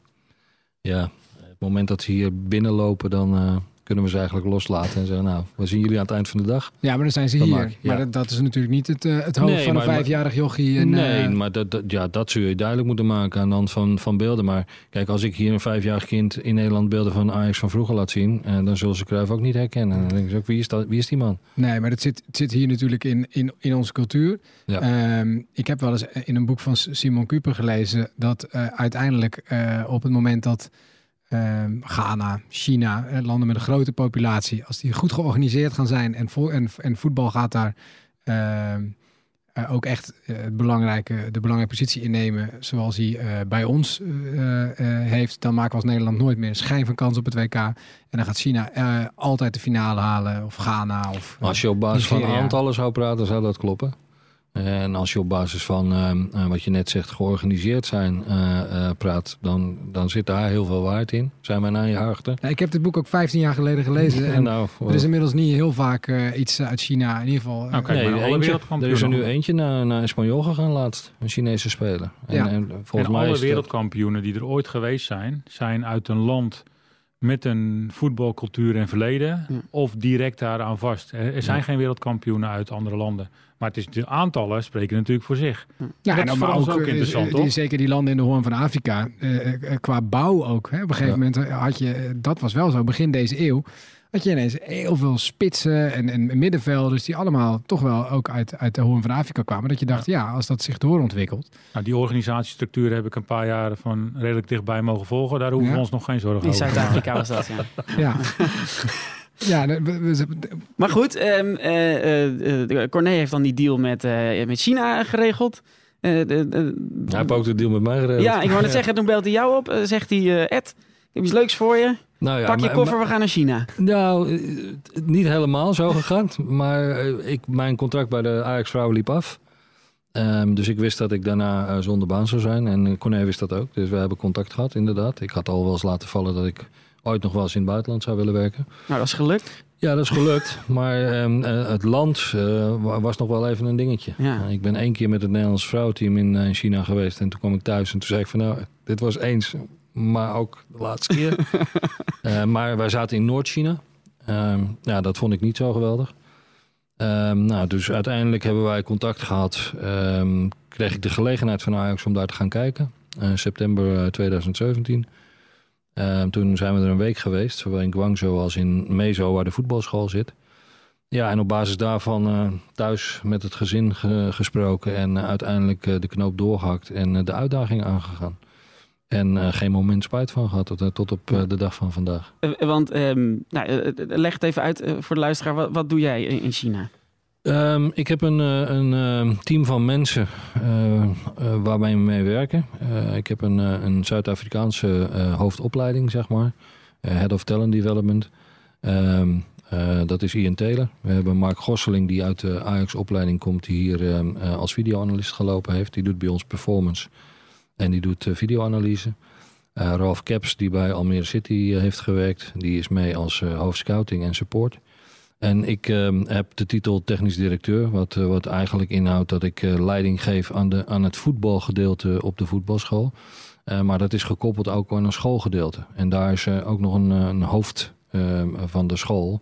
S5: Ja, het moment dat ze hier binnenlopen, dan kunnen we ze eigenlijk loslaten en zeggen, nou, we zien jullie aan het eind van de dag.
S1: ja, maar dan zijn ze hier.
S5: maak- ja.
S1: Maar dat, dat is natuurlijk niet het, eh, het hoofd
S5: Nee,
S1: van een vijfjarig jochie. En,
S5: nee,
S1: eh,
S5: maar dat, dat, ja, dat zul je duidelijk moeten maken aan de hand van, van beelden. Maar kijk, als ik hier een vijfjarig kind in Nederland beelden van Ajax van vroeger laat zien, eh, dan zullen ze Cruijff ook niet herkennen. Dan denken ze ook, wie is, dat, wie is die man?
S1: Nee, maar dat zit, het zit hier natuurlijk in, in, in onze cultuur.
S5: Ja.
S1: Ehm, ik heb wel eens in een boek van Simon Kuper gelezen dat uiteindelijk op het moment dat ehm, Ghana, China, eh, landen met een grote populatie, als die goed georganiseerd gaan zijn en, vo en, en voetbal gaat daar ehm, eh, ook echt eh, belangrijke, de belangrijke positie innemen zoals hij bij ons heeft, dan maken we als Nederland nooit meer een schijn van kans op het WK. En dan gaat China altijd de finale halen, of Ghana. Of,
S5: Als je op basis van aantallen zou praten, zou dat kloppen. En als je op basis van ehm, eh, wat je net zegt, georganiseerd zijn eh, eh, praat, dan, dan zit daar heel veel waarheid in. Zijn wij naar je harten?
S1: Ja, ik heb dit boek ook 15 jaar geleden gelezen. En
S5: nou,
S1: er is inmiddels niet heel vaak iets uit China. In ieder geval.
S4: Nou, kijk,
S5: nee,
S4: maar
S5: eentje, er is er nu eentje naar, naar Espanyol gegaan laatst. Een Chinese speler. En,
S1: Ja.
S5: en volgens
S4: en
S5: mij
S4: alle wereldkampioenen die er ooit geweest zijn, zijn uit een land met een voetbalcultuur en verleden.
S3: Ja.
S4: Of direct daaraan vast. Er, er zijn
S5: Ja.
S4: geen wereldkampioenen uit andere landen. Maar het is, de aantallen spreken natuurlijk voor zich.
S1: ja,
S4: dat
S1: en
S4: is voor ons ook
S1: eh,
S4: interessant, toch?
S1: Zeker die landen in de Hoorn van Afrika. eh, eh, qua bouw ook. Hè. Op een gegeven
S5: Ja.
S1: moment had je, dat was wel zo, begin deze eeuw. had je ineens heel veel spitsen en, en middenvelders die allemaal toch wel ook uit, uit de Hoorn van Afrika kwamen. Dat je dacht, ja, als dat zich doorontwikkelt.
S4: Nou, die organisatiestructuur heb ik een paar jaren van redelijk dichtbij mogen volgen. Daar hoeven
S1: Ja.
S4: we ons nog geen zorgen
S3: In
S4: over te maken.
S3: Zuid-Afrika was dat, ja.
S1: Ja. ja, de- we- we-
S3: Maar goed, ehm eh, eh, eh, Corné heeft dan die deal met, eh, met China geregeld. Eh, de- de-
S5: Hij heeft ook de deal met mij geregeld.
S3: ja, ik wou net zeggen, toen belt hij jou op. zegt hij, eh, Ed, ik heb iets leuks voor je.
S5: Nou ja,
S3: Pak je
S5: maar-
S3: koffer, we gaan naar China.
S5: Nou, niet helemaal zo gegaan. Maar ik, mijn contract bij de Ajax vrouwen liep af. Ehm, dus ik wist dat ik daarna zonder baan zou zijn. En uh, Corné wist dat ook. Dus we hebben contact gehad, inderdaad. Ik had al wel eens laten vallen dat ik ooit nog wel eens in het buitenland zou willen werken.
S3: Nou, dat is gelukt.
S5: Ja, dat is gelukt. maar ehm, eh, het land eh, wa- was nog wel even een dingetje.
S3: Ja.
S5: ik ben één keer met het Nederlands vrouwenteam in eh, China geweest. En toen kwam ik thuis en toen zei ik van nou, dit was eens, maar ook de laatste keer. Maar wij zaten in Noord-China. Ehm, ja, dat vond ik niet zo geweldig. Ehm, nou, dus uiteindelijk hebben wij contact gehad. Kreeg ik de gelegenheid van Ajax om daar te gaan kijken. September eh, 2017. Ehm, toen zijn we er een week geweest. Zowel in Guangzhou als in Mezo, waar de voetbalschool zit. Ja, en op basis daarvan eh, thuis met het gezin ge- gesproken. En eh, uiteindelijk eh, de knoop doorgehakt en de uitdaging aangegaan. En geen moment spijt van gehad tot, tot op de dag van vandaag.
S3: Want, ehm, nou, leg het even uit voor de luisteraar. Wat, wat doe jij in China?
S5: Ehm, ik heb een, eh, een eh, team van mensen waarmee we mee werken. Ik heb een, een Zuid-Afrikaanse hoofdopleiding, zeg maar. Head of Talent Development. Ehm, eh, dat is Ian Taylor. We hebben Mark Gosseling, die uit de Ajax-opleiding komt... die hier ehm, als videoanalist gelopen heeft. Die doet bij ons performance en die doet videoanalyse. Ralph Caps, die bij Almere City heeft gewerkt... die is mee als hoofdscouting en support... En ik ehm, heb de titel technisch directeur, wat, eh, wat eigenlijk inhoudt dat ik eh, leiding geef aan, de, aan het voetbalgedeelte op de voetbalschool. Eh, maar dat is gekoppeld ook aan een schoolgedeelte. En daar is ook nog een, een hoofd ehm, van de school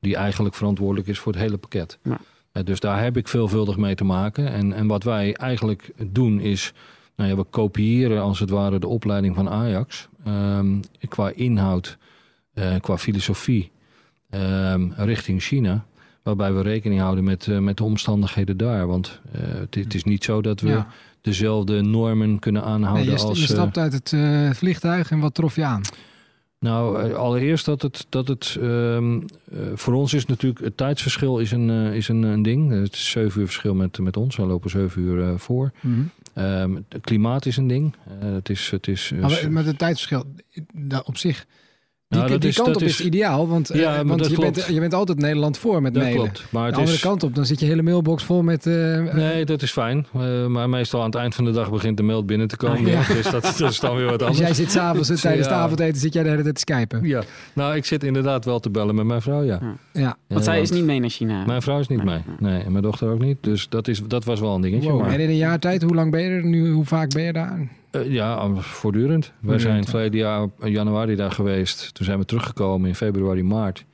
S5: die eigenlijk verantwoordelijk is voor het hele pakket.
S3: Ja.
S5: Dus daar heb ik veelvuldig mee te maken. En, en wat wij eigenlijk doen is, nou ja, we kopiëren als het ware de opleiding van Ajax. ehm, qua inhoud, qua filosofie ehm, richting China. Waarbij we rekening houden met, eh, met de omstandigheden daar. Want eh, het, het is niet zo dat we
S1: ja.
S5: dezelfde normen kunnen aanhouden
S1: Nee, je,
S5: als...
S1: je
S5: eh,
S1: stapt uit het vliegtuig en wat trof je aan?
S5: nou, allereerst dat het, dat het ehm, eh, voor ons is natuurlijk het tijdsverschil is een, is een, een ding. Het is zeven uur verschil met, met ons. We lopen zeven uur voor. Ehm, het klimaat is een ding. Het is, het is,
S1: Maar met het tijdsverschil op zich. Die,
S5: Nou, dat
S1: die
S5: is-
S1: kant
S5: dat
S1: op is,
S5: is-
S1: ideaal, want, eh,
S5: Ja,
S1: want je, bent, je bent altijd Nederland voor met
S5: dat
S1: mailen.
S5: klopt. Maar
S1: De
S5: het
S1: andere
S5: is,
S1: kant op, dan zit je hele mailbox vol met... eh,
S5: Nee, dat is fijn. Eh, maar meestal aan het eind van de dag begint de mail binnen te komen.
S1: Ah, ja.
S5: Dus dat, dat is dan weer wat
S1: dus
S5: anders.
S1: jij zit s'avonds tijdens het
S5: Ja.
S1: avondeten, zit jij de hele tijd te skypen.
S5: Ja, nou, ik zit inderdaad wel te bellen met mijn vrouw, ja.
S1: Ja.
S3: Want zij is niet mee naar China.
S5: Mijn vrouw is niet
S3: Nee.
S5: mee. Nee, en mijn dochter ook niet. Dus dat, is, dat was wel een dingetje.
S1: Wow.
S5: Maar,
S1: En in een jaar tijd, hoe lang ben je er nu? Hoe vaak ben je daar?
S5: Eh, ja, voortdurend. Wij zijn het verleden jaar in januari daar geweest. Toen zijn we teruggekomen in februari, maart.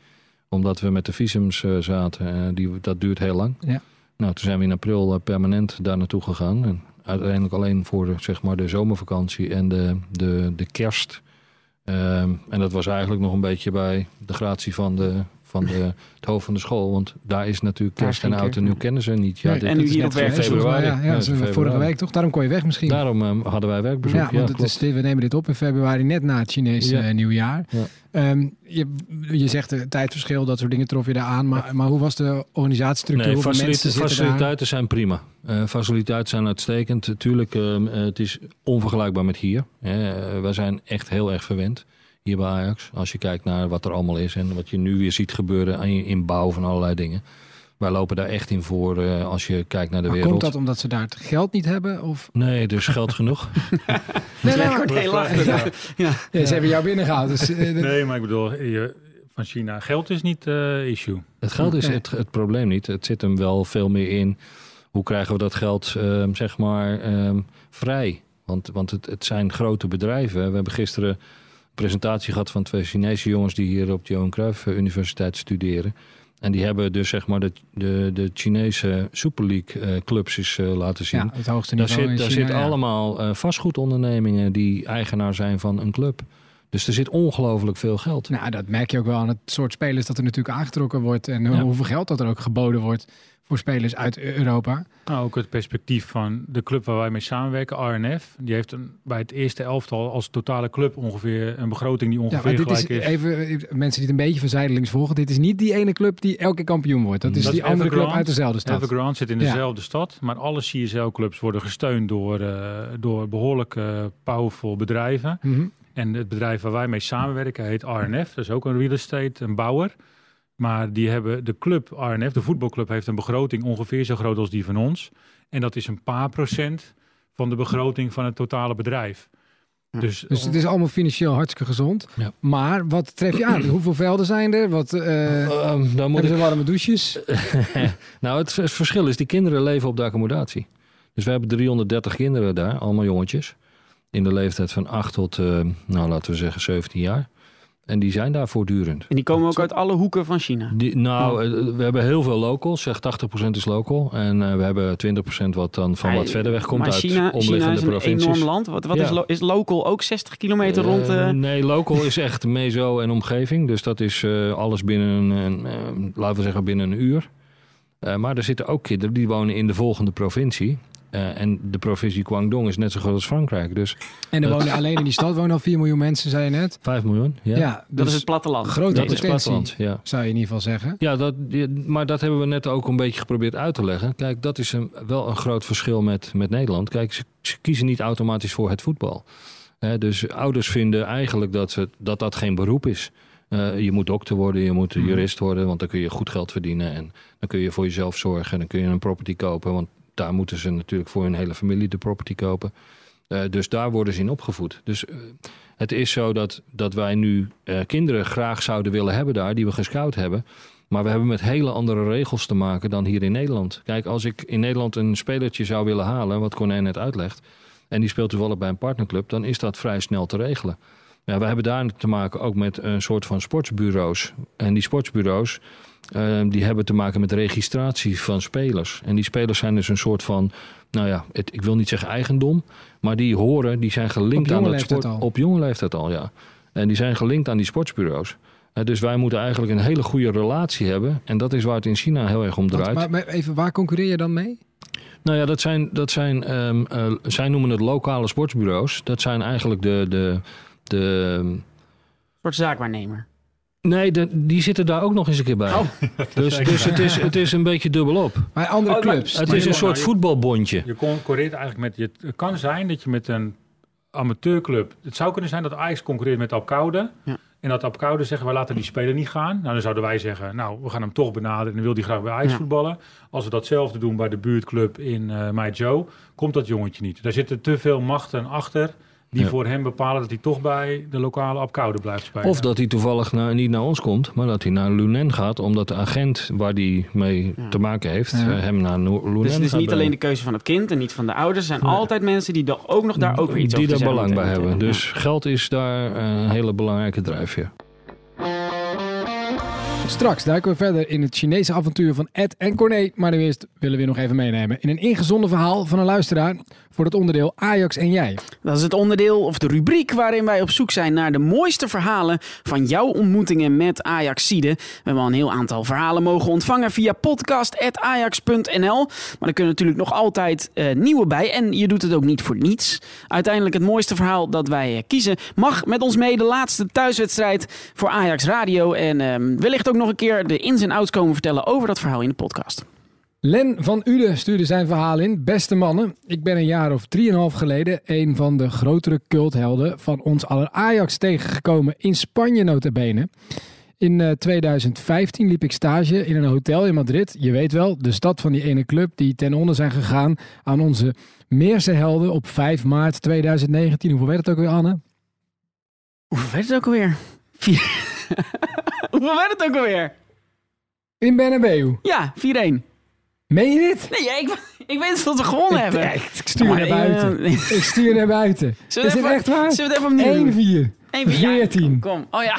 S5: Omdat we met de visums eh, zaten. Eh, die, dat duurt heel lang.
S1: Ja.
S5: Nou, toen zijn we in april permanent daar naartoe gegaan. En uiteindelijk alleen voor de, zeg maar, de zomervakantie en de, de, de kerst. Ehm, en dat was eigenlijk nog een beetje bij de gratie van, de, van de, het hoofd van de school. Want daar is natuurlijk kerst en oud en nieuw kennen ze niet. Ja,
S1: Nee,
S5: dit-
S3: en nu hier op
S5: februari.
S1: Ja, ja,
S5: februari.
S1: vorige week toch? Daarom kon je weg misschien.
S5: Daarom eh, hadden wij werkbezoek.
S1: ja, want het is, we nemen dit op in februari, net na het Chinese eh, nieuwjaar.
S5: Ja.
S1: Ehm, je, je zegt het tijdverschil, dat soort dingen trof je daar aan. Maar, maar hoe was de organisatiestructuur?
S5: Nee, facilite- faciliteiten zijn prima. Eh, faciliteiten zijn uitstekend. Tuurlijk, ehm, eh, het is onvergelijkbaar met hier. wij zijn echt heel erg verwend hier bij Ajax. Als je kijkt naar wat er allemaal is en wat je nu weer ziet gebeuren in, in bouw van allerlei dingen. Wij lopen daar echt in voor eh, als je kijkt naar de
S1: Maar
S5: wereld.
S1: komt dat omdat ze daar het geld niet hebben? Of?
S5: Nee, er is geld genoeg.
S1: Nee, nee,
S3: wordt heel lachen. Ja. Ja.
S1: Ja, ze hebben jou binnengehaald. Dus, eh,
S4: Nee, maar ik bedoel, je, van China. Geld is niet eh issue.
S5: Het geld is het, het probleem niet. Het zit hem wel veel meer in. Hoe krijgen we dat geld, ehm, zeg maar, ehm, vrij? Want, want het, het zijn grote bedrijven. We hebben gisteren presentatie gehad van twee Chinese jongens... die hier op de Johan Cruijff eh, Universiteit studeren. En die hebben dus, zeg maar, de, de, de Chinese Super League eh, clubs eens eh, laten zien.
S1: ja, het hoogste
S5: Daar
S1: niveau
S5: zit,
S1: in
S5: daar
S1: China,
S5: zit
S1: ja.
S5: allemaal vastgoedondernemingen die eigenaar zijn van een club. Dus er zit ongelooflijk veel geld.
S1: Nou, dat merk je ook wel aan het soort spelers dat er natuurlijk aangetrokken wordt. En
S5: Ja.
S1: hoeveel geld dat er ook geboden wordt voor spelers uit Europa.
S4: Nou, ook het perspectief van de club waar wij mee samenwerken, RNF. Die heeft een, bij het eerste elftal als totale club ongeveer een begroting die
S1: Ja,
S4: ongeveer
S1: maar dit is
S4: gelijk is.
S1: even mensen die het een beetje van zijdelings volgen. Dit is niet die ene club die elke kampioen wordt. Dat is
S4: Dat
S1: die
S4: is
S1: andere club uit dezelfde stad.
S4: Evergrande zit in
S1: Ja.
S4: dezelfde stad, maar alle CSL-clubs worden gesteund door, eh, door behoorlijk eh, powerful bedrijven.
S1: Mhm.
S4: En het bedrijf waar wij mee samenwerken heet RNF. Dat is ook een real estate, een bouwer. Maar die hebben de club RNF, de voetbalclub, heeft een begroting ongeveer zo groot als die van ons. En dat is een paar procent van de begroting van het totale bedrijf. Dus,
S1: Dus het is allemaal financieel hartstikke gezond.
S5: Ja.
S1: Maar wat tref je aan? Hoeveel velden zijn er? Wat, eh,
S5: Ehm, dan moet ik
S1: warme douches?
S5: nou, het, het verschil is, die kinderen leven op de accommodatie. Dus we hebben 330 kinderen daar, allemaal jongetjes. In de leeftijd van 8 tot, eh, nou laten we zeggen, 17 jaar. En die zijn daar voortdurend.
S3: En die komen ook uit alle hoeken van China.
S5: Die, nou, eh, we hebben heel veel locals. Zeg 80% is local. En eh, we hebben 20% wat dan van wat verder weg komt
S3: maar
S5: uit
S3: China, China
S5: omliggende
S3: is een
S5: provincies.
S3: enorm land. Wat, wat
S5: Ja.
S3: is, lo- is local ook 60 kilometer rond?
S5: Eh,
S3: eh,
S5: nee, local is echt mezo en omgeving. Dus dat is alles binnen, een, laten we zeggen, binnen een uur. Maar er zitten ook kinderen die wonen in de volgende provincie. Eh, en de provincie Guangdong is net zo groot als Frankrijk. Dus
S1: En er wonen alleen in die stad wonen al 4 miljoen mensen, zei je net.
S5: 5 miljoen. Ja,
S1: Ja,
S3: dat
S1: dus
S3: is het platteland.
S1: grote
S5: dat is
S1: potentie,
S5: platteland. Ja.
S1: zou je in ieder geval zeggen.
S5: Ja, dat, maar dat hebben we net ook een beetje geprobeerd uit te leggen. Kijk, dat is een, wel een groot verschil met, met Nederland. Kijk, ze, ze kiezen niet automatisch voor het voetbal. Hè, dus ouders vinden eigenlijk dat, ze, dat dat geen beroep is. Eh, je moet dokter worden, je moet jurist worden, want dan kun je goed geld verdienen. En dan kun je voor jezelf zorgen en dan kun je een property kopen. Want daar moeten ze natuurlijk voor hun hele familie de property kopen. Eh, dus daar worden ze in opgevoed. Dus eh, het is zo dat, dat wij nu eh, kinderen graag zouden willen hebben daar, die we gescout hebben. Maar we hebben met hele andere regels te maken dan hier in Nederland. Kijk, als ik in Nederland een spelertje zou willen halen, wat Corné net uitlegt, en die speelt toevallig bij een partnerclub, dan is dat vrij snel te regelen. Ja, we hebben daar te maken ook met een soort van sportsbureaus. En die sportsbureaus, eh, die hebben te maken met registratie van spelers. En die spelers zijn dus een soort van, nou ja, het, ik wil niet zeggen eigendom, maar die horen, die zijn gelinkt
S1: Op
S5: aan
S1: jonge
S5: dat
S1: leeftijd
S5: sport.
S1: al.
S5: Op jonge leeftijd al, ja. En die zijn gelinkt aan die sportsbureaus. Dus wij moeten eigenlijk een hele goede relatie hebben. En dat is waar het in China heel erg om draait.
S1: maar, maar even, waar concurreer je dan mee?
S5: Nou ja, dat zijn, dat zijn ehm, eh, zij noemen het lokale sportsbureaus. Dat zijn eigenlijk de, de, de
S3: Een soort zaakwaarnemer.
S5: Nee, de- die zitten daar ook nog eens een keer bij.
S3: Oh.
S5: Dus, dus het, is, het is een beetje dubbelop.
S1: Bij andere
S3: Oh, maar-
S1: clubs.
S5: Het
S1: die-
S5: is een soort
S4: nou, je-
S5: voetbalbondje.
S4: Je concurreert eigenlijk met... Je, het kan zijn dat je met een amateurclub... Het zou kunnen zijn dat Ajax concurreert met Apkoude.
S3: Ja.
S4: En dat Apkoude zeggen, wij laten die speler niet gaan. Nou, dan zouden wij zeggen, nou, we gaan hem toch benaderen... en dan wil hij graag bij Ajax
S3: Ja.
S4: voetballen. Als we datzelfde doen bij de buurtclub in uh, komt dat jongetje niet. Daar zitten te veel machten achter... die
S5: Ja.
S4: voor hem bepalen dat hij toch bij de lokale Apkoude blijft spelen.
S5: Of dat hij toevallig naar- niet naar ons komt, maar dat hij naar Lunen gaat. Omdat de agent waar hij mee
S3: Ja.
S5: te maken heeft,
S1: Ja.
S5: eh, hem naar Lunen
S3: Dus het is
S5: gaat
S3: niet alleen de keuze van het kind en niet van de ouders. Er zijn
S5: Nee.
S3: altijd mensen die er ook nog daar ook weer iets
S5: Die
S3: over te
S5: daar belang bij hebben.
S3: Ja.
S5: Dus geld is daar eh, een hele belangrijke drijfveer.
S1: Straks duiken we verder in het Chinese avontuur van Ed en Corné. Maar nu eerst willen we nog even meenemen in een ingezonden verhaal van een luisteraar voor het onderdeel Ajax en jij.
S3: Dat is het onderdeel of de rubriek waarin wij op zoek zijn naar de mooiste verhalen van jouw ontmoetingen met Ajaxide. We hebben al een heel aantal verhalen mogen ontvangen via podcast.ajax.nl. Maar er kunnen natuurlijk nog altijd eh, nieuwe bij en je doet het ook niet voor niets. Uiteindelijk het mooiste verhaal dat wij eh, kiezen mag met ons mee de laatste thuiswedstrijd voor Ajax Radio. En ehm, wellicht ook nog een keer de ins en outs komen vertellen over dat verhaal in de podcast.
S1: Len van Uden stuurde zijn verhaal in. Beste mannen, ik ben een jaar of drieënhalf geleden een van de grotere culthelden van ons aller Ajax tegengekomen in Spanje notabene. In eh, 2015 liep ik stage in een hotel in Madrid. Je weet wel, de stad van die ene club die ten onder zijn gegaan aan onze Meerse helden op 5 maart 2019. Hoeveel werd het ook weer, Anne?
S3: Hoeveel werd het ook alweer? Vier... Hoeveel werd het ook alweer?
S1: In Bernabeu.
S3: Ja, 4-1.
S1: Meen je dit?
S3: Nee, ja, ik, ik weet dat we gewonnen hebben.
S1: Ik, ik stuur naar buiten.
S3: eh,
S1: Ik stuur naar buiten.
S3: Zullen
S1: Is
S3: even-
S1: echt waar?
S3: Zullen we het even opnieuw doen?
S1: 1-4.
S3: 1-4.
S1: 14.
S3: Kom, oh ja.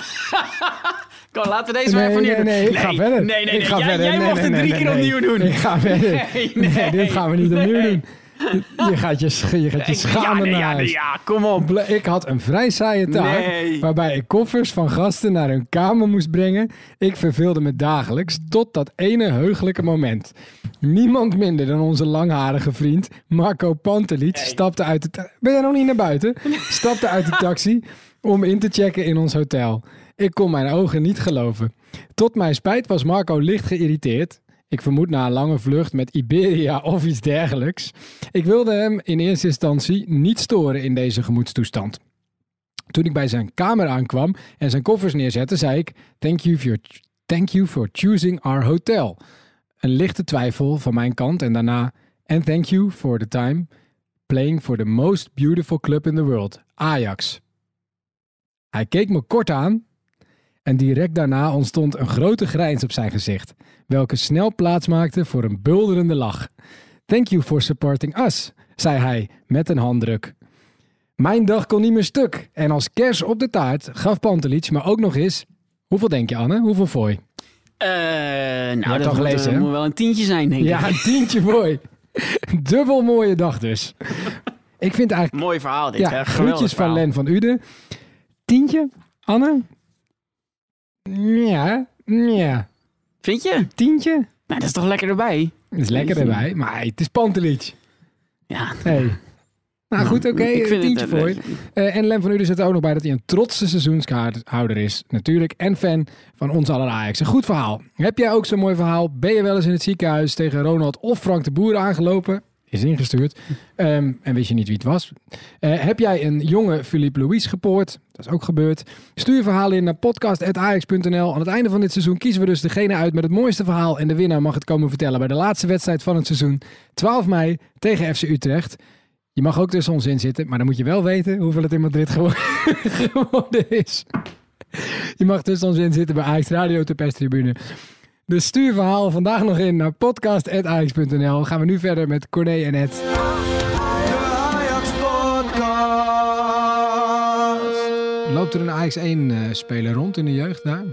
S3: Kom, laten we deze maar
S1: Nee,
S3: even
S1: nee,
S3: opnieuw
S1: nee,
S3: doen.
S1: ik ga verder.
S3: Nee, nee,
S1: Ik
S3: nee.
S1: ga
S3: jij
S1: verder.
S3: jij
S1: Nee,
S3: mocht
S1: nee,
S3: het drie
S1: nee,
S3: keer
S1: nee.
S3: opnieuw doen.
S1: Ik ga verder.
S3: Nee,
S1: Nee,
S3: nee,
S1: dit gaan we niet opnieuw
S3: nee.
S1: doen. Je gaat je, je, gaat je
S3: ja,
S1: schamen
S3: ja,
S1: huis.
S3: nee, ja, kom op.
S1: Ik had een vrij saaie taak.
S3: Nee.
S1: Waarbij ik koffers van gasten naar hun kamer moest brengen. Ik verveelde me dagelijks tot dat ene heugelijke moment. Niemand minder dan onze langharige vriend Marco Pantelic stapte uit de... Ben jij nog niet naar buiten? Stapte uit de taxi om in te checken in ons hotel. Ik kon mijn ogen niet geloven. Tot mijn spijt was Marco licht geïrriteerd. Ik vermoed na een lange vlucht met Iberia of iets dergelijks. Ik wilde hem in eerste instantie niet storen in deze gemoedstoestand. Toen ik bij zijn kamer aankwam en zijn koffers neerzette, zei ik: Thank you for, thank you for choosing our hotel. Een lichte twijfel van mijn kant en daarna: And thank you for the time playing for the most beautiful club in the world, Ajax. Hij keek me kort aan en direct daarna ontstond een grote grijns op zijn gezicht, welke snel plaatsmaakte voor een bulderende lach. Thank you for supporting us, zei hij met een handdruk. Mijn dag kon niet meer stuk. En als kers op de taart gaf Pantelic me ook nog eens... Hoeveel denk je, Anne? Hoeveel fooi?
S3: Eh, nou, dat moet, moet wel een tientje zijn, denk
S1: Ja,
S3: ik.
S1: een tientje fooi. Dubbel mooie dag dus. Ik vind eigenlijk...
S3: Mooi verhaal dit.
S1: Ja,
S3: hè?
S1: Groetjes van. Len van Uden. Tientje, Anne? Ja, ja.
S3: Vind je?
S1: Tientje?
S3: Nou, dat is toch lekker erbij?
S1: Dat is lekker erbij, maar hey, het is Pantelic.
S3: Ja.
S1: Hey. Nou goed, oké, een tientje voor je. Eh, en Len van Uden zet er ook nog bij dat hij een trotse seizoenskaarthouder is. Natuurlijk. En fan van ons aller Ajax. Een goed verhaal. Heb jij ook zo'n mooi verhaal? Ben je wel eens in het ziekenhuis tegen Ronald of Frank de Boer aangelopen? Is ingestuurd. Ehm, en wist je niet wie het was? Eh, heb jij een jonge Philippe Louis gepoord? Dat is ook gebeurd. Stuur verhaal in naar podcast.ajax.nl. Aan het einde van dit seizoen kiezen we dus degene uit met het mooiste verhaal. En de winnaar mag het komen vertellen bij de laatste wedstrijd van het seizoen. 12 mei tegen FC Utrecht. Je mag ook tussen ons in zitten, maar dan moet je wel weten hoeveel het in Madrid gewo- geworden is. Je mag tussen ons in zitten bij Ajax Radio de perstribune. Dus stuur je verhaal vandaag nog in naar podcast.ajax.nl. Gaan we nu verder met Corné en Ed.
S2: De Ajax Podcast.
S1: Loopt er een Ajax 1 eh, speler rond in de jeugd daar?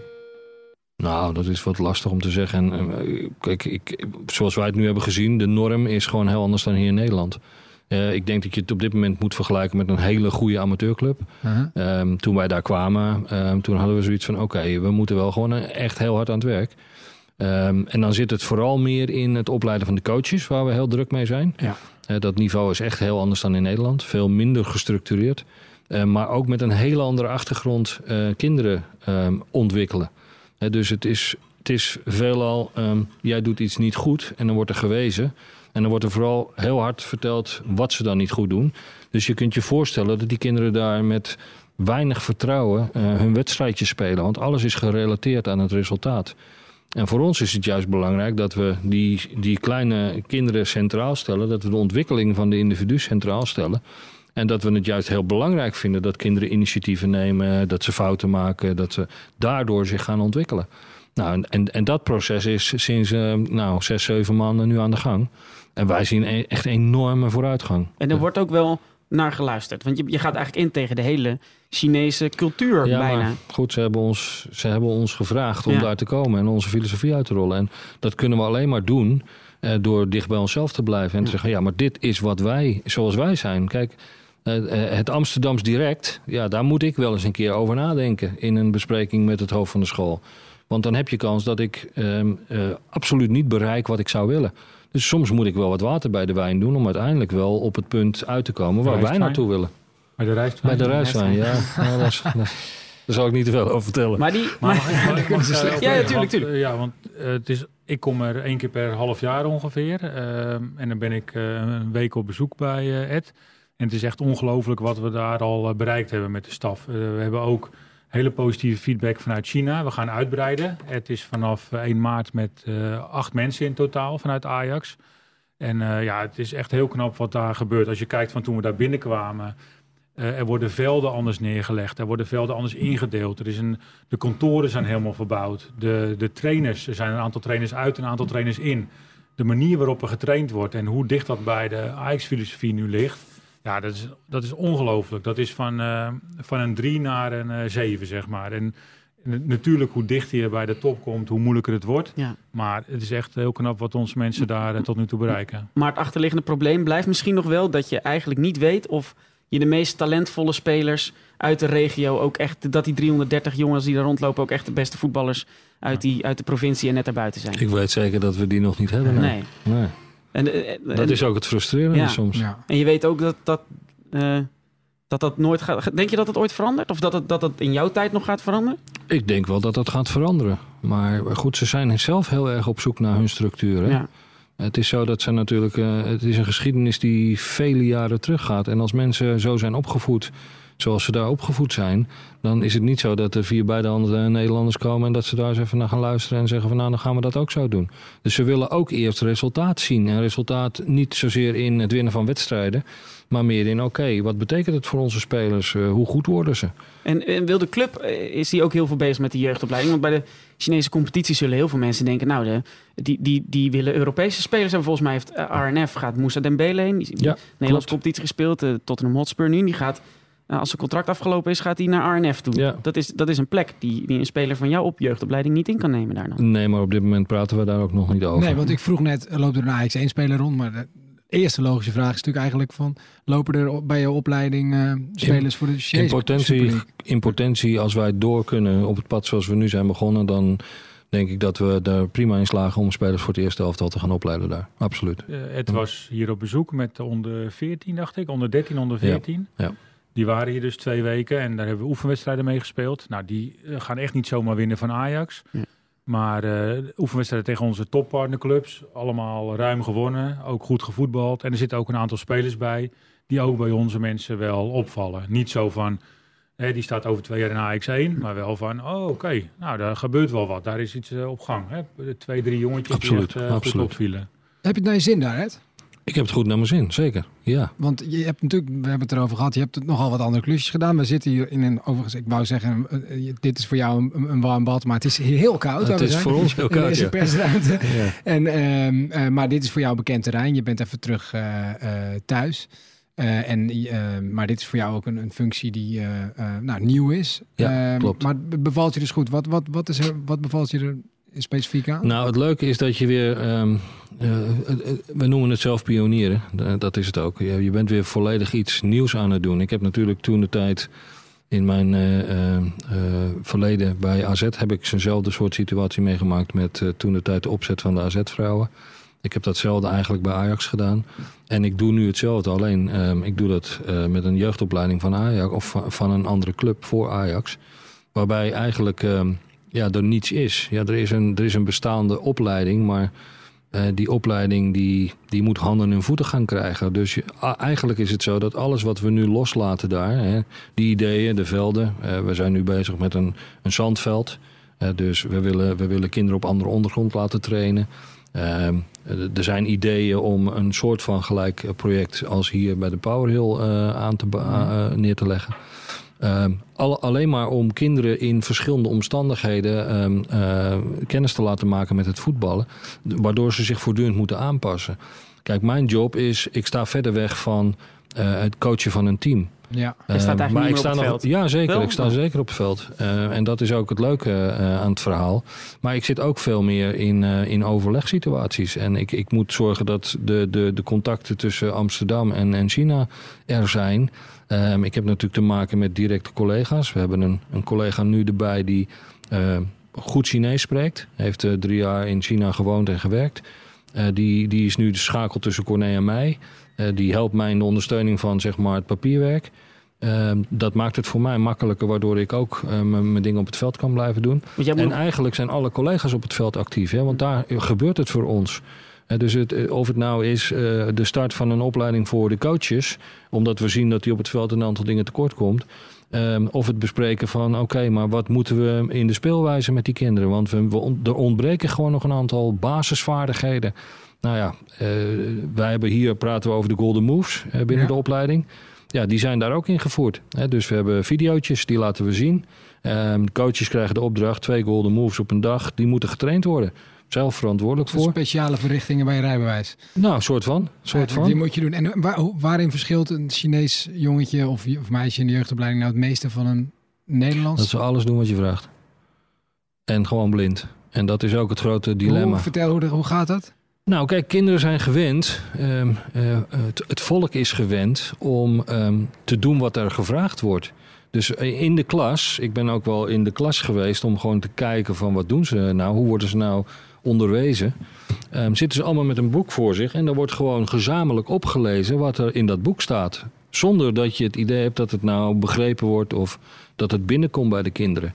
S5: Nou, dat is wat lastig om te zeggen. En, eh, kijk, ik, zoals wij het nu hebben gezien, de norm is gewoon heel anders dan hier in Nederland. Eh, ik denk dat je het op dit moment moet vergelijken met een hele goede amateurclub. Ehm, toen wij daar kwamen, ehm, toen hadden we zoiets van: oké, we moeten wel gewoon echt heel hard aan het werk. Ehm, en dan zit het vooral meer in het opleiden van de coaches, waar we heel druk mee zijn.
S1: Ja.
S5: Eh, dat niveau is echt heel anders dan in Nederland, veel minder gestructureerd. Eh, maar ook met een hele andere achtergrond eh, kinderen ehm, ontwikkelen. Dus het is, het is veelal, ehm, jij doet iets niet goed en dan wordt er gewezen. En dan wordt er vooral heel hard verteld wat ze dan niet goed doen. Dus je kunt je voorstellen dat die kinderen daar met weinig vertrouwen eh, hun wedstrijdjes spelen. Want alles is gerelateerd aan het resultaat. En voor ons is het juist belangrijk dat we die, die kleine kinderen centraal stellen. Dat we de ontwikkeling van de individu centraal stellen. En dat we het juist heel belangrijk vinden dat kinderen initiatieven nemen, dat ze fouten maken, dat ze daardoor zich gaan ontwikkelen. Nou, en, en, dat proces is sinds eh, nou, zes, zeven maanden nu aan de gang. En wij zien e- echt enorme vooruitgang.
S3: En er wordt ook wel naar geluisterd. Want je, je gaat eigenlijk in tegen de hele Chinese cultuur
S5: Ja,
S3: bijna.
S5: maar goed, ze hebben ons, ze hebben ons gevraagd om
S3: Ja.
S5: daar te komen en onze filosofie uit te rollen. En dat kunnen we alleen maar doen eh, door dicht bij onszelf te blijven. En te zeggen, ja, maar dit is wat wij, zoals wij zijn. Kijk, eh, eh, het Amsterdams Direct, ja, daar moet ik wel eens een keer over nadenken in een bespreking met het hoofd van de school. Want dan heb je kans dat ik ehm, eh, absoluut niet bereik wat ik zou willen. Dus soms moet ik wel wat water bij de wijn doen om uiteindelijk wel op het punt uit te komen waar wij
S4: Rijstwijn?
S5: naartoe willen.
S4: Bij de reis.
S5: Bij de reiswijn, ja. Dat is- dat- daar zal ik niet te veel over vertellen.
S3: Maar die...
S4: Maar
S3: Maar,
S4: mag ik- mag ik- mag ik, eh,
S3: Ja, ja,
S4: want,
S3: tuurlijk, tuurlijk.
S4: eh, Ja, want eh, het is, ik kom er één keer per half jaar ongeveer. ehm, en dan ben ik eh, een week op bezoek bij eh, Ed. En het is echt ongelooflijk wat we daar al eh, bereikt hebben met de staf. Eh, we hebben ook hele positieve feedback vanuit China. We gaan uitbreiden. Het is vanaf eh, 1 maart met eh, acht mensen in totaal vanuit Ajax. En eh, ja, het is echt heel knap wat daar gebeurt. Als je kijkt van toen we daar binnenkwamen. eh, er worden velden anders neergelegd. Er worden velden anders ingedeeld. Er is een, de kantoren zijn helemaal verbouwd. De, de trainers, er zijn een aantal trainers uit en een aantal trainers in. De manier waarop er getraind wordt en hoe dicht dat bij de Ajax-filosofie nu ligt. Ja, dat is, dat is ongelooflijk. Dat is van, eh, van een 3 naar een 7, zeg maar. En En Natuurlijk, hoe dichter je bij de top komt, hoe moeilijker het wordt.
S3: Ja.
S4: Maar het is echt heel knap wat onze mensen daar eh, tot nu toe bereiken.
S3: Maar het achterliggende probleem blijft misschien nog wel dat je eigenlijk niet weet of je de meest talentvolle spelers uit de regio ook echt, dat die 330 jongens die daar rondlopen ook echt de beste voetballers uit, die, uit de provincie en net daarbuiten zijn.
S5: Ik weet zeker dat we die nog niet hebben. Nee.
S3: Nee.
S5: Nee.
S3: En, eh, en-
S5: Dat is ook het frustrerende
S3: Ja.
S5: soms.
S1: Ja.
S3: en je weet ook dat dat, eh, dat dat nooit gaat. Denk je dat het ooit verandert? Of dat het, dat het in jouw tijd nog gaat veranderen?
S5: Ik denk wel dat dat gaat veranderen. Maar goed, ze zijn zelf heel erg op zoek naar hun structuur. Hè?
S3: Ja.
S5: Het is zo dat ze natuurlijk. eh, het is een geschiedenis die vele jaren teruggaat. En als mensen zo zijn opgevoed. Zoals ze daar opgevoed zijn. dan is het niet zo dat er vier beide andere Nederlanders komen. en dat ze daar eens even naar gaan luisteren. en zeggen van nou, dan gaan we dat ook zo doen. Dus ze willen ook eerst resultaat zien. En resultaat niet zozeer in het winnen van wedstrijden. maar meer in oké, wat betekent het voor onze spelers? Eh, hoe goed worden ze?
S3: En, en wil de club, eh, is die ook heel veel bezig met de jeugdopleiding? Want bij de Chinese competitie zullen heel veel mensen denken... nou, de, die, die, die willen Europese spelers. En volgens mij heeft eh, RNF, gaat Moussa Dembele heen. Die,
S5: Ja,
S3: Nederlandse competitie gespeeld. eh, Tottenham Hotspur nu. Die gaat, als zijn contract afgelopen is, gaat hij naar RNF toe.
S5: Ja.
S3: Dat, is, dat is een plek die, die een speler van jou op jeugdopleiding niet in kan nemen daar dan.
S5: Nee, maar op dit moment praten we daar ook nog niet over.
S2: Nee, want ik vroeg net, loopt er een Ajax 1 speler rond? Maar de eerste logische vraag is natuurlijk eigenlijk van... lopen er bij je opleiding eh, spelers voor de
S5: In
S2: Chinese
S5: potentie, in potentie, als wij door kunnen op het pad zoals we nu zijn begonnen, dan denk ik dat we er prima in slagen om spelers voor het eerste elftal te gaan opleiden daar. Absoluut.
S4: Eh, het was hier op bezoek met de onder 14, dacht ik. Onder 13, onder 14.
S5: ja.
S4: Die waren hier dus twee weken en daar hebben we oefenwedstrijden mee gespeeld. Nou, die eh, gaan echt niet zomaar winnen van Ajax.
S3: Ja.
S4: Maar eh, oefenwedstrijden tegen onze toppartnerclubs. Allemaal ruim gewonnen. Ook goed gevoetbald. En er zitten ook een aantal spelers bij die ook bij onze mensen wel opvallen. Niet zo van, hè, die staat over twee jaar in Ajax 1. Maar wel van, oh oké, nou daar gebeurt wel wat. Daar is iets eh, op gang. Hè? Twee, drie jongetjes
S5: Absoluut,
S4: die echt eh, goed
S5: absoluut.
S4: opvielen.
S2: Heb je het naar je zin daar, Ed?
S5: Ik heb het goed naar mijn zin, zeker. Ja.
S2: Want je hebt natuurlijk, we hebben het erover gehad, je hebt nogal wat andere klusjes gedaan. We zitten hier in een, overigens, ik wou zeggen, eh, eh, dit is voor jou een, een warm bad, maar het is heel koud.
S5: Het is
S2: zijn.
S5: voor ons heel koud,
S2: deze
S5: ja.
S2: persruimte.
S5: ja.
S2: En, ehm, eh, maar dit is voor jou bekend terrein. Je bent even terug thuis. En, eh, maar dit is voor jou ook een, een functie die nou, nieuw is.
S5: Ja,
S2: Ehm,
S5: klopt.
S2: Maar be- bevalt je dus goed? Wat, wat, wat, is er, wat bevalt je er specifiek aan?
S5: Nou, het leuke is dat je weer, ehm, eh, we noemen het zelf pionieren, dat is het ook. Je, bent weer volledig iets nieuws aan het doen. Ik heb natuurlijk toen de tijd in mijn eh, eh, verleden bij AZ heb ik zo'nzelfde soort situatie meegemaakt met toen de tijd de opzet van de AZ-vrouwen. Ik heb datzelfde eigenlijk bij Ajax gedaan. En ik doe nu hetzelfde, alleen ehm, ik doe dat met een jeugdopleiding van Ajax of van, van een andere club voor Ajax. Waarbij eigenlijk ehm, ja, er niets is. Ja, er, is een, er is een bestaande opleiding, maar eh, die opleiding die, die moet handen en voeten gaan krijgen. Dus je- a- eigenlijk is het zo dat alles wat we nu loslaten daar, hè, die ideeën, de velden. eh, we zijn nu bezig met een, een zandveld. Eh, dus we willen, we willen kinderen op andere ondergrond laten trainen. Ehm, eh, er zijn ideeën om een soort van gelijk project als hier bij de Power Hill eh, aan te, eh, neer te leggen. Ehm, al- alleen maar om kinderen in verschillende omstandigheden ehm, eh, kennis te laten maken met het voetballen. Waardoor ze zich voortdurend moeten aanpassen. Kijk, mijn job is, ik sta verder weg van eh, het coachen van een team.
S2: Ja.
S3: Hij staat
S5: Eh,
S3: eigenlijk
S5: maar
S3: niet
S5: ik
S3: op
S5: sta
S3: het
S5: nog,
S3: veld.
S5: Ja, zeker.
S3: Wel?
S5: Ik sta
S3: Oh.
S5: zeker op het veld. Eh, en dat is ook het leuke aan het verhaal. Maar ik zit ook veel meer in, eh, in overlegsituaties. En ik, ik moet zorgen dat de, de, de contacten tussen Amsterdam en, en China er zijn. Ehm, ik heb natuurlijk te maken met directe collega's. We hebben een, een collega nu erbij die eh, goed Chinees spreekt. Heeft eh, drie jaar in China gewoond en gewerkt. Eh, die, die is nu de schakel tussen Corné en mij. Eh, die helpt mij in de ondersteuning van zeg maar, het papierwerk. Ehm, dat maakt het voor mij makkelijker, waardoor ik ook mijn dingen op het veld kan blijven doen. En eigenlijk zijn alle collega's op het veld actief, hè, want daar gebeurt het voor ons. Dus het, eh, of het nou is eh, de start van een opleiding voor de coaches, omdat we zien dat die op het veld een aantal dingen tekort komt. Ehm, of het bespreken van, oké, maar wat moeten we in de speelwijze met die kinderen? Want we, we on- er ontbreken gewoon nog een aantal basisvaardigheden. Nou ja, eh, wij hebben hier, praten we over de golden moves binnen
S2: Ja.
S5: de opleiding. Ja, die zijn daar ook ingevoerd. Hè? Dus we hebben videootjes, die laten we zien. Ehm, coaches krijgen de opdracht, twee golden moves op een dag. Die moeten getraind worden. Zelf verantwoordelijk
S2: Voor speciale verrichtingen bij rijbewijs.
S5: Nou, soort van. Soort
S2: Eigenlijk, Die
S5: van.
S2: moet je doen. En waar- waarin verschilt een Chinees jongetje of, of meisje in de jeugdopleiding nou het meeste van een Nederlands?
S5: Dat ze alles doen wat je vraagt. En gewoon blind. En dat is ook het grote dilemma.
S2: Hoe, vertel, hoe, hoe gaat dat?
S5: Nou, kijk, kinderen zijn gewend. ehm, eh, het, het volk is gewend om ehm, te doen wat er gevraagd wordt. Dus in de klas, ik ben ook wel in de klas geweest om gewoon te kijken van wat doen ze nou, hoe worden ze nou onderwezen. Ehm, zitten ze allemaal met een boek voor zich en dan wordt gewoon gezamenlijk opgelezen wat er in dat boek staat. Zonder dat je het idee hebt dat het nou begrepen wordt of dat het binnenkomt bij de kinderen.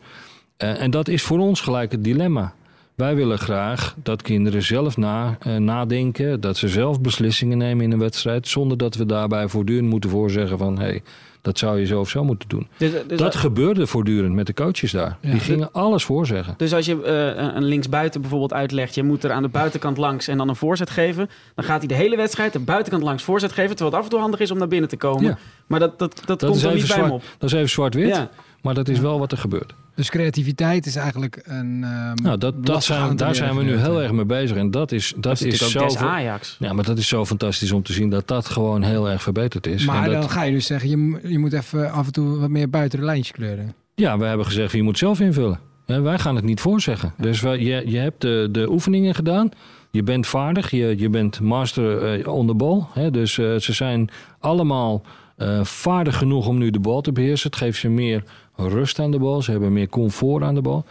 S5: Eh, en dat is voor ons gelijk het dilemma. Wij willen graag dat kinderen zelf na, eh, nadenken, dat ze zelf beslissingen nemen in een wedstrijd, zonder dat we daarbij voortdurend moeten voorzeggen van hé, hey, dat zou je zo of zo moeten doen.
S3: Dus, dus,
S5: dat gebeurde voortdurend met de coaches daar.
S2: Ja.
S5: Die gingen alles voorzeggen.
S3: dus als je eh, een linksbuiten bijvoorbeeld uitlegt, je moet er aan de buitenkant langs en dan een voorzet geven, dan gaat hij de hele wedstrijd de buitenkant langs voorzet geven, terwijl het af en toe handig is om naar binnen te komen.
S5: Ja.
S3: Maar dat, dat, dat, komt
S5: even
S3: niet bij hem op.
S5: Dat is even zwart-wit,
S3: Ja.
S5: maar dat is wel wat er gebeurt.
S2: Dus creativiteit is eigenlijk een. ehm,
S5: Nou, dat, dat zijn, daar zijn we nu heel erg mee bezig. En dat is, dat
S3: Dat is
S5: is, zo...
S3: Ajax.
S5: Ja, maar dat is zo fantastisch om te zien dat dat gewoon heel erg verbeterd is.
S2: Maar
S5: en dat,
S2: dan ga je dus zeggen, je, je moet even af en toe wat meer buiten de lijntjes kleuren.
S5: Ja, we hebben gezegd, je moet zelf invullen. Hè, wij gaan het niet voorzeggen. Dus wij, je, je hebt de, de oefeningen gedaan. Je bent vaardig. Je, je bent master eh, on the ball. Hè, dus eh, ze zijn allemaal eh, vaardig genoeg om nu de bal te beheersen. Het geeft ze meer rust aan de bal. Ze hebben meer comfort aan de bal.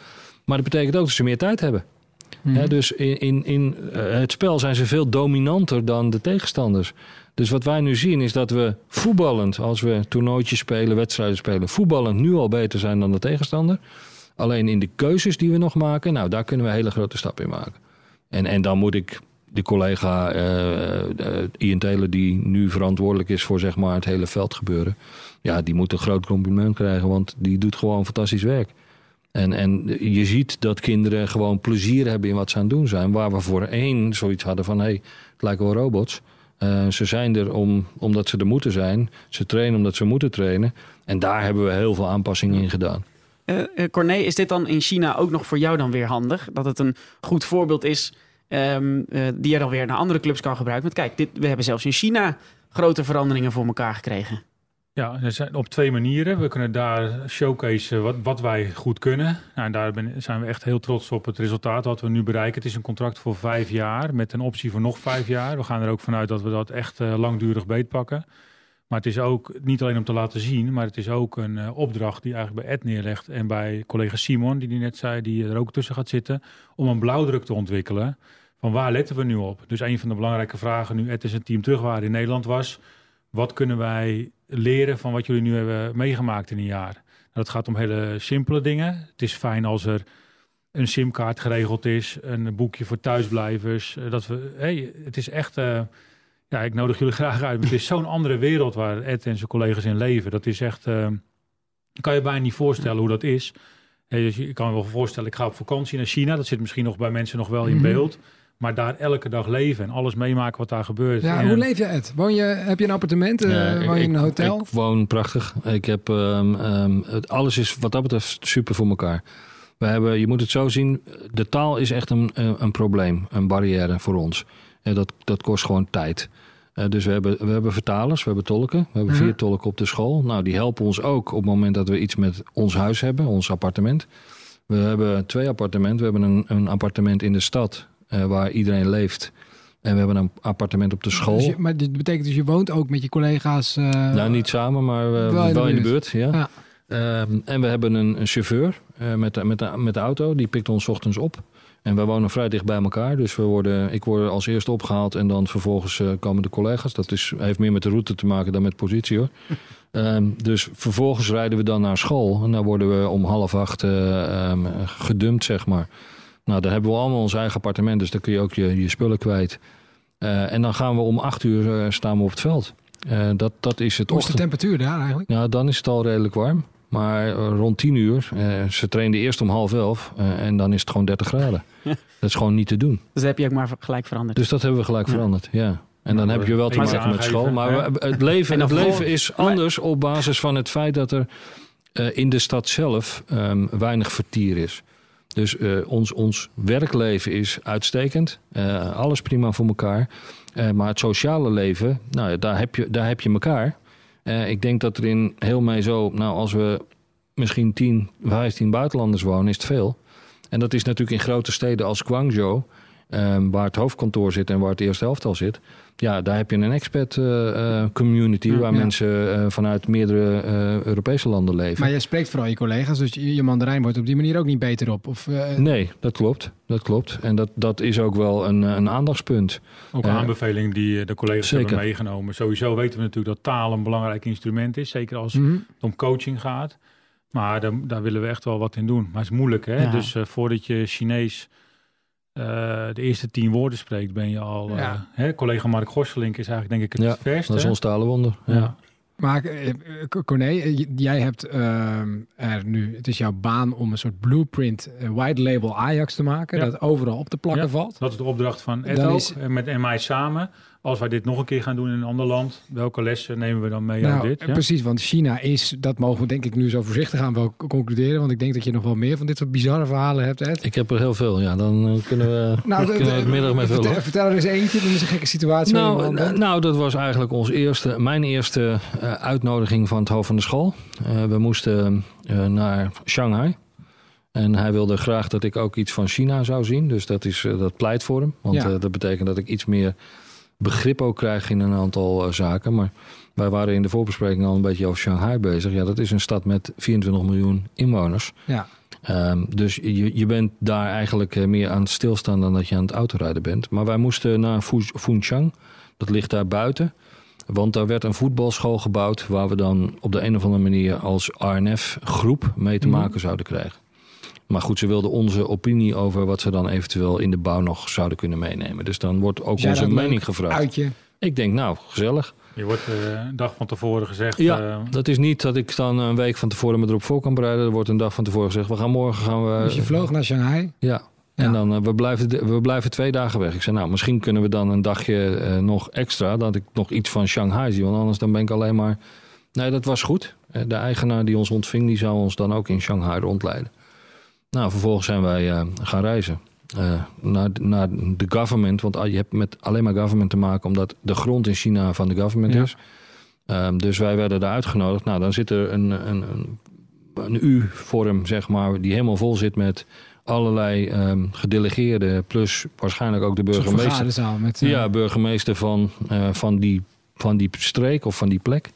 S5: Maar dat betekent ook dat ze meer tijd hebben.
S2: Mhm.
S5: Dus in, in, in eh, het spel zijn ze veel dominanter dan de tegenstanders. Dus wat wij nu zien is dat we voetballend, als we toernooitjes spelen, wedstrijden spelen, voetballend nu al beter zijn dan de tegenstander. Alleen in de keuzes die we nog maken, nou daar kunnen we hele grote stappen in maken. En, en dan moet ik de collega eh, eh, Ian Taylor, die nu verantwoordelijk is voor zeg maar, het hele veldgebeuren. Ja, die moet een groot compliment krijgen, want die doet gewoon fantastisch werk. En, en je ziet dat kinderen gewoon plezier hebben in wat ze aan het doen zijn. Waar we voorheen zoiets hadden van, hé, hey, het lijken wel robots. Eh, ze zijn er om, omdat ze er moeten zijn. Ze trainen omdat ze moeten trainen. En daar hebben we heel veel aanpassingen in gedaan.
S3: Eh, Corné, is dit dan in China ook nog voor jou dan weer handig? Dat het een goed voorbeeld is ehm, eh, die je dan weer naar andere clubs kan gebruiken? Want kijk, dit, we hebben zelfs in China grote veranderingen voor elkaar gekregen.
S4: Ja, er zijn op twee manieren. We kunnen daar showcase wat, wat wij goed kunnen. Nou, en daar ben- zijn we echt heel trots op het resultaat wat we nu bereiken. Het is een contract voor vijf jaar met een optie voor nog vijf jaar. We gaan er ook vanuit dat we dat echt eh, langdurig beetpakken. Maar het is ook niet alleen om te laten zien, maar het is ook een eh, opdracht die eigenlijk bij Ed neerlegt en bij collega Simon, die die net zei, die er ook tussen gaat zitten, om een blauwdruk te ontwikkelen. Van waar letten we nu op? Dus een van de belangrijke vragen nu Ed en zijn team terug waren in Nederland was, wat kunnen wij leren van wat jullie nu hebben meegemaakt in een jaar? Nou, dat gaat om hele simpele dingen. Het is fijn als er een simkaart geregeld is, een boekje voor thuisblijvers. eh, Dat we, hey, het is echt, eh, ja, ik nodig jullie graag uit. maar Het is zo'n andere wereld waar Ed en zijn collega's in leven. Dat is echt, je kan je bijna niet voorstellen hoe dat is. Hey, dus je kan je wel voorstellen, ik ga op vakantie naar China. Dat zit misschien nog bij mensen nog wel in
S2: Mhm.
S4: beeld. Maar daar elke dag leven en alles meemaken wat daar gebeurt.
S2: Ja,
S4: En-
S2: hoe leef je het? Woon je, heb je een appartement? Eh,
S5: Ja,
S2: woon je in een hotel?
S5: Ik woon prachtig. Ik heb, ehm, ehm, het, alles is wat dat betreft super voor elkaar. We hebben, je moet het zo zien, de taal is echt een, een, een probleem, een barrière voor ons. En dat, dat kost gewoon tijd. Eh, dus we hebben, we hebben vertalers, we hebben tolken. We hebben vier tolken op de school. Nou, die helpen ons ook op het moment dat we iets met ons huis hebben, ons appartement. We hebben twee appartementen. We hebben een, een appartement in de stad eh, waar iedereen leeft. En we hebben een appartement op de school.
S2: Dus je- maar dit betekent dus je woont ook met je collega's? eh,
S5: Nou, niet samen, maar
S2: wel in de buurt.
S5: Ja.
S2: Ja.
S5: Ehm, en we hebben een, een chauffeur eh, met, de, met, de, met de auto. Die pikt ons ochtends op. En wij wonen vrij dicht bij elkaar. Dus we worden, ik word als eerste opgehaald en dan vervolgens komen de collega's. Dat is, heeft meer met de route te maken dan met positie hoor. Ehm, dus vervolgens rijden we dan naar school. En dan worden we om half acht eh, ehm, gedumpt, zeg maar. Nou, dan hebben we allemaal ons eigen appartement. Dus dan kun je ook je, je spullen kwijt. Eh, en dan gaan we om acht uur eh, staan we op het veld. Eh, dat, dat is het
S2: Hoe is de temperatuur daar eigenlijk?
S5: Ja, dan is het al redelijk warm. Maar rond 10 uur, eh, ze trainden eerst om half elf eh, en dan is het gewoon 30 graden. Dat is gewoon niet te doen.
S3: Dus dat heb je ook maar gelijk veranderd.
S5: Dus dat hebben we gelijk
S3: Ja.
S5: veranderd, ja. En dan heb je wel te maken met school. Maar het leven, het leven is anders op basis van het feit dat er eh, in de stad zelf ehm, weinig vertier is. Dus eh, ons, ons werkleven is uitstekend. Eh, alles prima voor elkaar. Eh, maar het sociale leven, nou, daar, heb je, daar heb je elkaar. Ik denk dat er in heel mij zo, nou, als we misschien 10, 15 buitenlanders wonen, is het veel. En dat is natuurlijk in grote steden als Guangzhou, waar het hoofdkantoor zit en waar het eerste helftal zit. Ja, daar heb je een expat eh, eh, community waar
S2: Ja.
S5: mensen eh, vanuit meerdere eh, Europese landen leven.
S2: Maar jij spreekt vooral je collega's, dus je, je mandarijn wordt op die manier ook niet beter op. Of, eh,
S5: Nee, dat klopt. Dat klopt. En dat, dat is ook wel een, een aandachtspunt.
S4: Ook een aanbeveling die de collega's
S5: Zeker.
S4: hebben meegenomen. Sowieso weten we natuurlijk dat taal een belangrijk instrument is. Zeker als
S2: mhm.
S4: het om coaching gaat. Maar daar, daar willen we echt wel wat in doen. Maar het is moeilijk, hè?
S3: Ja.
S4: Dus eh, voordat je Chinees de eerste tien woorden spreekt, ben je al... eh,
S2: Ja.
S4: hè? Collega Mark Gorselink is eigenlijk denk ik het
S5: Ja,
S4: verste.
S5: Dat is ons talenwonder. Ja.
S4: Ja.
S2: Maar eh, eh, Corné, eh, jij hebt ehm, er nu, het is jouw baan om een soort blueprint eh, white label Ajax te maken,
S4: Ja.
S2: dat overal op te plakken
S4: Ja.
S2: valt.
S4: Dat is de opdracht van Ed
S2: Dan
S4: ook.
S2: is-
S4: En met mij samen. Als wij dit nog een keer gaan doen in een ander land, welke lessen nemen we dan mee uit
S2: Nou,
S4: dit?
S2: eh,
S4: Ja?
S2: precies, want China is, dat mogen we denk ik nu zo voorzichtig aan wel concluderen, want ik denk dat je nog wel meer van dit soort bizarre verhalen hebt, Ed.
S5: Ik heb er heel veel. Ja, dan eh, kunnen we,
S2: Nou,
S5: kunnen we het middag mee vullen.
S2: vertel, vertel er eens eentje, dat is een gekke situatie.
S5: Nou,
S2: aan
S5: eh, nou, dat was eigenlijk ons eerste, mijn eerste eh, uitnodiging van het hoofd van de school. Eh, we moesten eh, naar Shanghai. En hij wilde graag dat ik ook iets van China zou zien. Dus dat, is, eh, dat pleit voor hem. Want
S2: Ja.
S5: eh, dat betekent dat ik iets meer begrip ook krijg in een aantal eh, zaken. Maar wij waren in de voorbespreking al een beetje over Shanghai bezig. Ja, dat is een stad met 24 miljoen inwoners.
S2: ja.
S5: Ehm, dus je, je bent daar eigenlijk eh, meer aan het stilstaan dan dat je aan het autorijden bent. Maar wij moesten naar Fu- Funchang. Dat ligt daar buiten. Want daar werd een voetbalschool gebouwd waar we dan op de een of andere manier als RNF-groep mee te
S2: Mhm.
S5: maken zouden krijgen. Maar goed, ze wilden onze opinie over wat ze dan eventueel in de bouw nog zouden kunnen meenemen. Dus dan wordt ook onze mening gevraagd.
S2: Uitje.
S5: Ik denk, nou, gezellig.
S4: Je wordt eh, een dag van tevoren gezegd...
S5: Ja,
S4: eh,
S5: dat is niet dat ik dan een week van tevoren me erop voor kan bereiden. Er wordt een dag van tevoren gezegd, we gaan morgen gaan we...
S2: Dus je vloog naar Shanghai.
S5: Ja.
S2: Ja.
S5: En dan, eh, we, blijven, we blijven twee dagen weg. Ik zei, nou, misschien kunnen we dan een dagje eh, nog extra, dat ik nog iets van Shanghai zie. Want anders dan ben ik alleen maar... Nee, dat was goed. De eigenaar die ons ontving, die zou ons dan ook in Shanghai rondleiden. Nou, vervolgens zijn wij eh, gaan reizen. eh, naar, naar de government. Want je hebt met alleen maar government te maken... omdat de grond in China van de government
S2: Ja.
S5: is. Ehm, dus wij werden daar uitgenodigd. Nou, dan zit er een, een, een, een U-vorm, zeg maar... die helemaal vol zit met allerlei ehm, gedelegeerden... plus waarschijnlijk ook de burgemeester.
S2: met... eh,
S5: Ja, burgemeester van, van, die, van die streek of van die plek.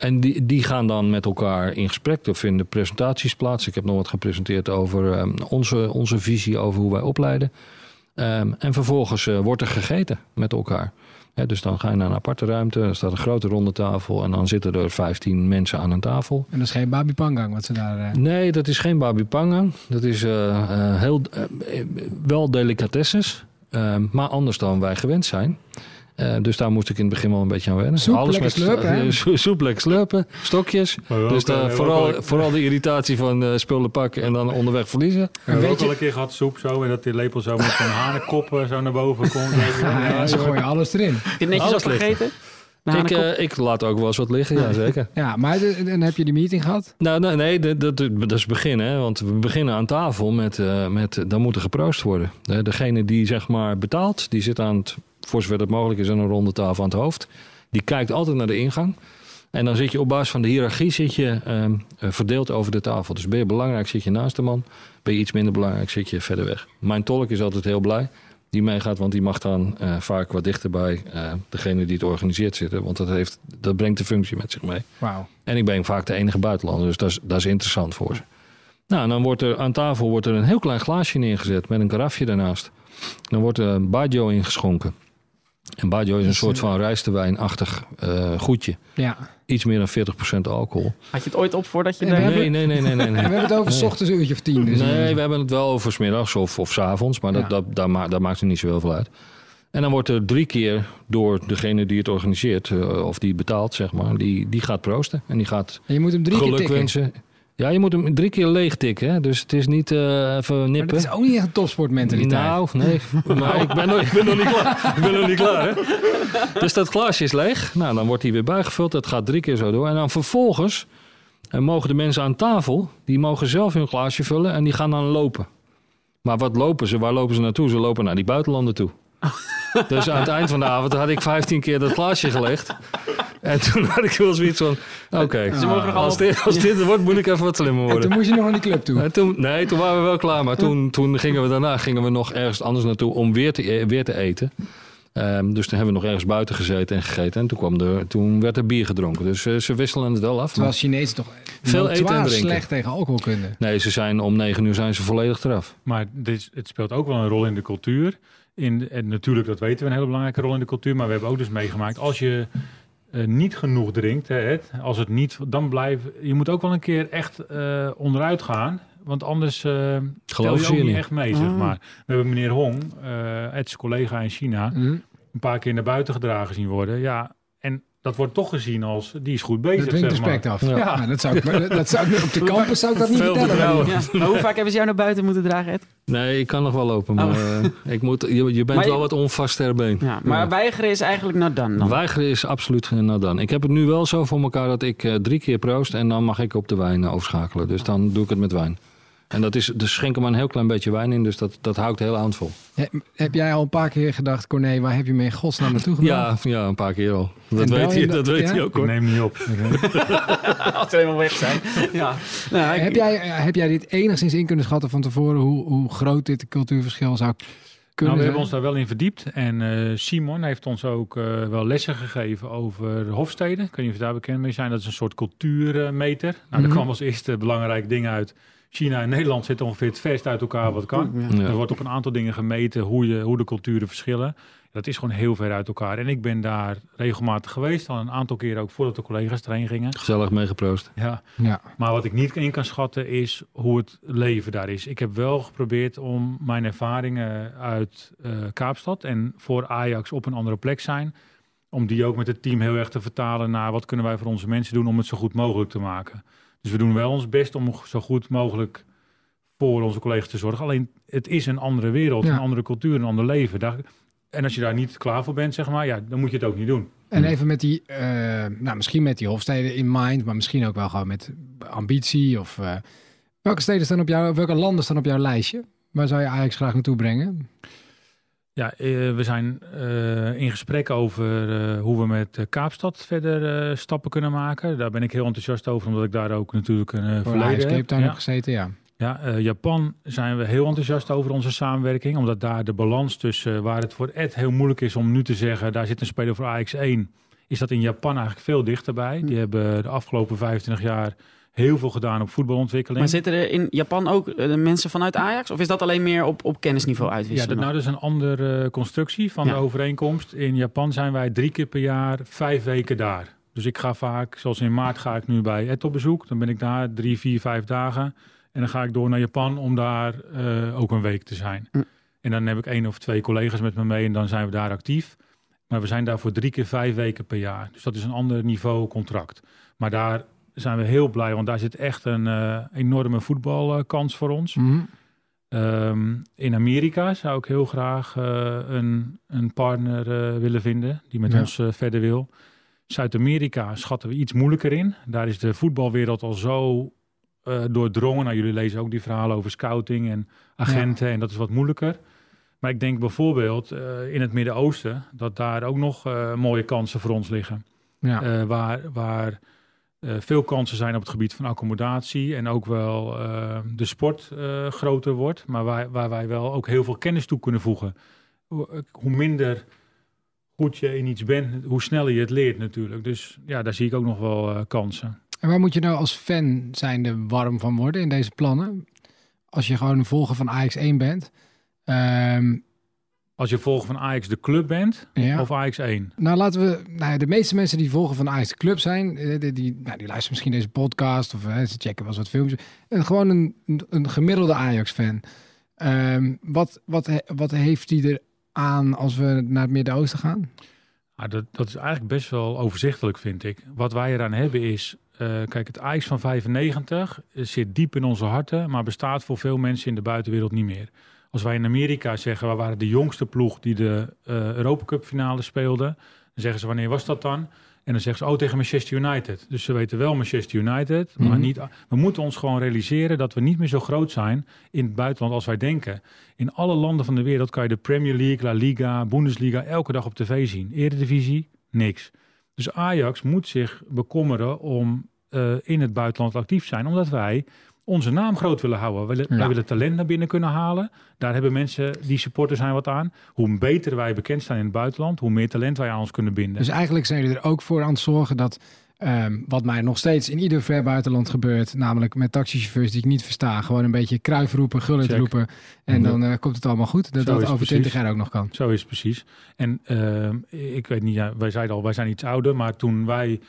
S5: En die, die gaan dan met elkaar in gesprek. Er vinden presentaties plaats. Ik heb nog wat gepresenteerd over ehm, onze, onze visie over hoe wij opleiden. Ehm, en vervolgens eh, wordt er gegeten met elkaar. Dus dan ga je naar een aparte ruimte. Er staat een grote ronde tafel. En dan zitten er 15 mensen aan een tafel.
S2: En dat is geen babi pangang wat ze daar... eh,
S5: Nee, dat is geen babi pangang. Dat is eh, heel, wel delicatesses. eh, maar anders dan wij gewend zijn. Eh, dus daar moest ik in het begin wel een beetje aan wennen.
S2: Soep, lekker slurpen,
S5: eh, so- soep, lekker slurpen. Stokjes. Dus
S4: eh,
S5: daar
S4: we
S5: vooral,
S4: ook-
S5: vooral de irritatie van eh, spullen pakken en dan onderweg verliezen.
S4: We hebben
S2: Weet
S4: ook al een keer gehad soep zo. En dat die lepel zo met zo'n hanenkop eh, zo naar boven komt.
S2: ja, ja, ze gooien alles erin.
S3: Heb je netjes
S5: Alles
S3: opgegeten? Na
S5: Ik,
S3: een
S5: eh, ik laat ook wel eens wat liggen, ja zeker.
S2: Ja, maar de- dan heb je die meeting gehad.
S5: Nou, nee, nee dat, dat, dat is beginnen. Hè? Want we beginnen aan tafel met, eh, met dan moet er geproost worden. De- Degene die zeg maar betaalt, die zit aan het, voor zover dat mogelijk is, aan een ronde tafel aan het hoofd. Die kijkt altijd naar de ingang. En dan zit je op basis van de hiërarchie zit je, ehm, eh, verdeeld over de tafel. Dus ben je belangrijk, zit je naast de man. Ben je iets minder belangrijk, zit je verder weg. Mijn tolk is altijd heel blij die meegaat, want die mag dan eh, vaak wat dichter bij eh, degene die het organiseert zitten. Want dat, heeft, dat brengt de functie met zich mee.
S2: Wauw.
S5: En ik ben vaak de enige buitenlander, dus dat is, dat is interessant voor ze. Nou, en dan wordt er aan tafel wordt er een heel klein glaasje neergezet met een karafje daarnaast. Dan wordt er een bajo ingeschonken. En bajo is een
S2: Dus,
S5: soort
S2: eh,
S5: van rijstewijnachtig eh goedje.
S2: Ja.
S5: Iets meer dan 40% alcohol.
S3: Had je het ooit op voordat je
S5: Nee, nee, nee, nee, nee.
S2: We hebben het over s
S5: Nee.
S2: ochtends een uurtje of tien. Dus
S5: nee, we hebben het wel over 's middags of, of 's avonds, maar dat,
S2: Ja.
S5: dat, daar, ma- daar maakt het niet zo heel veel uit. En dan wordt er drie keer door degene die het organiseert, eh, of die betaalt, zeg maar, die, die gaat proosten. En die gaat
S2: en je moet hem drie keer
S5: geluk
S2: tikken.
S5: wensen. Ja, je moet hem drie keer leeg tikken, hè? dus het is niet eh, even
S2: Maar
S5: nippen.
S2: dat is ook niet echt een topsportmentaliteit.
S5: Nou, nee. Maar ik ben, nog, ik ben nog niet klaar. Ik ben nog niet klaar, hè? Dus dat glaasje is leeg. Nou, dan wordt hij weer bijgevuld. Dat gaat drie keer zo door. En dan vervolgens eh, mogen de mensen aan tafel... die mogen zelf hun glaasje vullen en die gaan dan lopen. Maar wat lopen ze? Waar lopen ze naartoe? Ze lopen naar die buitenlanden toe. Dus aan het eind van de avond had ik 15 keer dat glaasje gelegd. En toen had ik wel zoiets van, oké,
S3: Ze mogen nog
S5: als, dit, als dit het wordt, moet ik even wat slimmer
S1: En
S5: worden.
S1: toen moest je nog naar die club toe.
S5: En toen, nee, toen waren we wel klaar. Maar toen, toen gingen we daarna gingen we nog ergens anders naartoe om weer te, e- weer te eten. Ehm, dus toen hebben we nog ergens buiten gezeten en gegeten. En toen, kwam er, toen werd er bier gedronken. Dus eh, ze wisselen het wel af.
S1: Terwijl Chinezen toch
S5: Veel eten en drinken.
S1: slecht tegen alcoholkunde.
S5: Nee, ze zijn om negen uur zijn ze volledig eraf.
S4: Maar dit, het speelt ook wel een rol in de cultuur. In, en natuurlijk, dat weten we, een hele belangrijke rol in de cultuur. Maar we hebben ook dus meegemaakt, als je eh, niet genoeg drinkt, hè, Ed, als het niet, dan blijf je moet ook wel een keer echt eh, onderuit gaan. Want anders eh tel
S5: Geloof
S4: je ook niet echt mee, zeg
S3: Ah.
S4: maar. We hebben meneer Hong, eh Ed's collega in China,
S1: Hm?
S4: een paar keer naar buiten gedragen zien worden. Ja, en dat wordt toch gezien als, die is goed bezig,
S1: Dat dwingt
S4: zeg maar.
S1: respect af.
S5: Ja.
S1: Ja. Nou, dat zou ik, maar dat zou ik, op de campus zou ik dat niet vertellen.
S3: Ja. Maar hoe vaak hebben ze jou naar buiten moeten dragen, Ed?
S5: Nee, ik kan nog wel lopen. Maar
S3: Oh.
S5: eh, ik moet, je, je bent
S3: Maar je-
S5: wel wat onvast ter been.
S3: Ja, maar
S5: Ja.
S3: weigeren is eigenlijk nou dan. dan.
S5: Weigeren is absoluut geen nou dan. Ik heb het nu wel zo voor elkaar dat ik eh, drie keer proost en dan mag ik op de wijn overschakelen. Dus dan doe ik het met wijn. En dat is, dus schenken maar een heel klein beetje wijn in, dus dat, dat houdt heel aan vol.
S1: He- heb jij al een paar keer gedacht, Corné, waar heb je me in godsnaam naartoe gebracht?
S5: Ja, ja, een paar keer al. Dat
S1: En
S5: weet
S1: je
S5: hij,
S1: dat-
S5: dat weet
S1: ja?
S5: hij ook
S4: Ik
S5: hoor.
S4: neem niet op.
S3: Als ze helemaal weg zijn. ja. Nou, ik-
S1: Heb, jij, heb jij dit enigszins in kunnen schatten van tevoren hoe, hoe groot dit cultuurverschil zou kunnen
S4: Nou, we hebben ons daar wel in verdiept. En eh, Simon heeft ons ook eh, wel lessen gegeven over Hofstede. Ik weet niet of je daar bekend mee zijn. Dat is een soort cultuurmeter. Nou, daar kwam als eerste belangrijk ding uit. China en Nederland zitten ongeveer het verst uit elkaar wat kan.
S3: Ja.
S4: Er wordt op een aantal dingen gemeten hoe, je, hoe de culturen verschillen. Dat is gewoon heel ver uit elkaar. En ik ben daar regelmatig geweest. Al een aantal keren ook voordat de collega's erheen gingen.
S5: Gezellig meegeproost.
S4: Ja.
S1: Ja.
S4: Maar wat ik niet in kan schatten is hoe het leven daar is. Ik heb wel geprobeerd om mijn ervaringen uit eh, Kaapstad en voor Ajax op een andere plek zijn. Om die ook met het team heel erg te vertalen naar wat kunnen wij voor onze mensen doen om het zo goed mogelijk te maken. Dus we doen wel ons best om zo goed mogelijk voor onze collega's te zorgen. Alleen het is een andere wereld,
S1: Ja.
S4: een andere cultuur, een ander leven. Daar, en als je daar niet klaar voor bent, zeg maar, ja, dan moet je het ook niet doen.
S1: En even met die, eh, nou misschien met die Hofsteden in mind, maar misschien ook wel gewoon met ambitie. Of, eh, welke steden staan op jou, welke landen staan op jouw lijstje? Waar zou je Ajax graag naartoe brengen?
S4: Ja, eh, we zijn eh, in gesprek over eh, hoe we met Kaapstad verder stappen kunnen maken. Daar ben ik heel enthousiast over, omdat ik daar ook natuurlijk een
S1: Voor
S4: verleden
S1: Cape
S4: heb.
S1: Town
S4: Ja.
S1: heb gezeten, ja.
S4: Ja, Japan zijn we heel enthousiast over onze samenwerking. Omdat daar de balans tussen waar het voor Ed heel moeilijk is om nu te zeggen... daar zit een speler voor Ajax 1, is dat in Japan eigenlijk veel dichterbij. Die hebben de afgelopen 25 jaar heel veel gedaan op voetbalontwikkeling.
S3: Maar zitten er in Japan ook eh, mensen vanuit Ajax? Of is dat alleen meer op, op kennisniveau
S4: Ja,
S3: uitwisselen?
S4: dat, nou, dat is een andere eh, constructie van
S3: Ja.
S4: de overeenkomst. In Japan zijn wij drie keer per jaar vijf weken daar. Dus ik ga vaak, zoals in maart ga ik nu bij Ed op bezoek. Dan ben ik daar drie, vier, vijf dagen. En dan ga ik door naar Japan om daar eh, ook een week te zijn.
S3: Hm.
S4: En dan heb ik één of twee collega's met me mee en dan zijn we daar actief. Maar we zijn daar voor drie keer vijf weken per jaar. Dus dat is een ander niveau contract. Maar daar zijn we heel blij, want daar zit echt een eh, enorme voetbalkans voor ons.
S1: Mhm.
S4: Ehm, in Amerika zou ik heel graag eh, een, een partner eh, willen vinden die met
S1: Ja.
S4: ons verder wil. Zuid-Amerika schatten we iets moeilijker in. Daar is de voetbalwereld al zo doordrongen. Nou, jullie lezen ook die verhalen over scouting en agenten en dat is wat moeilijker. Maar ik denk bijvoorbeeld in het Midden-Oosten dat daar ook nog mooie kansen voor ons liggen.
S1: Ja.
S4: Waar waar veel kansen zijn op het gebied van accommodatie en ook wel eh, de sport eh, groter wordt, maar waar, waar wij wel ook heel veel kennis toe kunnen voegen. Hoe, minder goed je in iets bent, hoe sneller je het leert natuurlijk. Dus ja, daar zie ik ook nog wel eh, kansen.
S1: En waar moet je nou als fan zijnde warm van worden in deze plannen? Als je gewoon een volger van Ajax 1 bent. Ehm,
S4: Als je volger van Ajax de club bent
S1: ja.
S4: of Ajax 1.
S1: Nou, laten we. Nou, de meeste mensen die volgen van Ajax de Club zijn, eh, die, die, nou, die luisteren misschien deze podcast of eh, ze checken wel eens wat filmpjes. En gewoon een, een, gemiddelde Ajax-fan. Ehm, wat, wat, wat heeft die er aan als we naar het Midden-Oosten gaan?
S4: Ah, dat, dat is eigenlijk best wel overzichtelijk, vind ik. Wat wij eraan hebben is, eh, kijk, het Ajax van 95 zit diep in onze harten, maar bestaat voor veel mensen in de buitenwereld niet meer. Als wij in Amerika zeggen, we waren de jongste ploeg die de eh Europa Cup finale speelde, dan zeggen ze, wanneer was dat dan? En dan zeggen ze, oh, tegen Manchester United. Dus ze weten wel Manchester United, maar
S1: Mhm.
S4: niet... We moeten ons gewoon realiseren dat we niet meer zo groot zijn in het buitenland als wij denken. In alle landen van de wereld kan je de Premier League, La Liga, Bundesliga elke dag op tv zien. Eredivisie, niks. Dus Ajax moet zich bekommeren om eh, in het buitenland actief te zijn, omdat wij onze naam groot willen houden. Wij, willen-
S1: Ja.
S4: wij willen talent naar binnen kunnen halen. Daar hebben mensen die supporters zijn wat aan. Hoe beter wij bekend staan in het buitenland, hoe meer talent wij aan ons kunnen binden.
S1: Dus eigenlijk zijn jullie er ook voor aan het zorgen dat, ehm, wat mij nog steeds in ieder ver buitenland gebeurt, namelijk met taxichauffeurs die ik niet versta, gewoon een beetje kruif roepen, gullet
S4: Check.
S1: roepen en
S5: Ja.
S1: dan eh, komt het allemaal goed. Dat
S4: Zo
S1: dat over
S4: precies.
S1: 20 jaar ook nog kan.
S4: Zo is het precies. En ehm, ik weet niet, ja, wij zeiden al, wij zijn iets ouder, maar toen wij,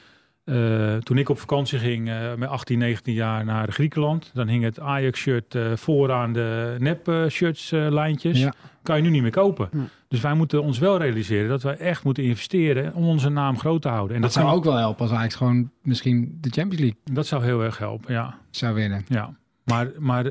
S4: eh, toen ik op vakantie ging eh, met 18, 19 jaar naar Griekenland, dan hing het Ajax-shirt eh, vooraan de nep-shirts-lijntjes.
S1: Ja.
S4: Kan je nu niet meer kopen. Dus wij moeten ons wel realiseren dat wij echt moeten investeren om onze naam groot te houden. En
S1: dat
S4: dat,
S1: zou ook wel helpen als Ajax gewoon misschien de Champions League
S4: dat zou heel erg helpen, ja.
S1: zou winnen.
S4: ja. Maar, maar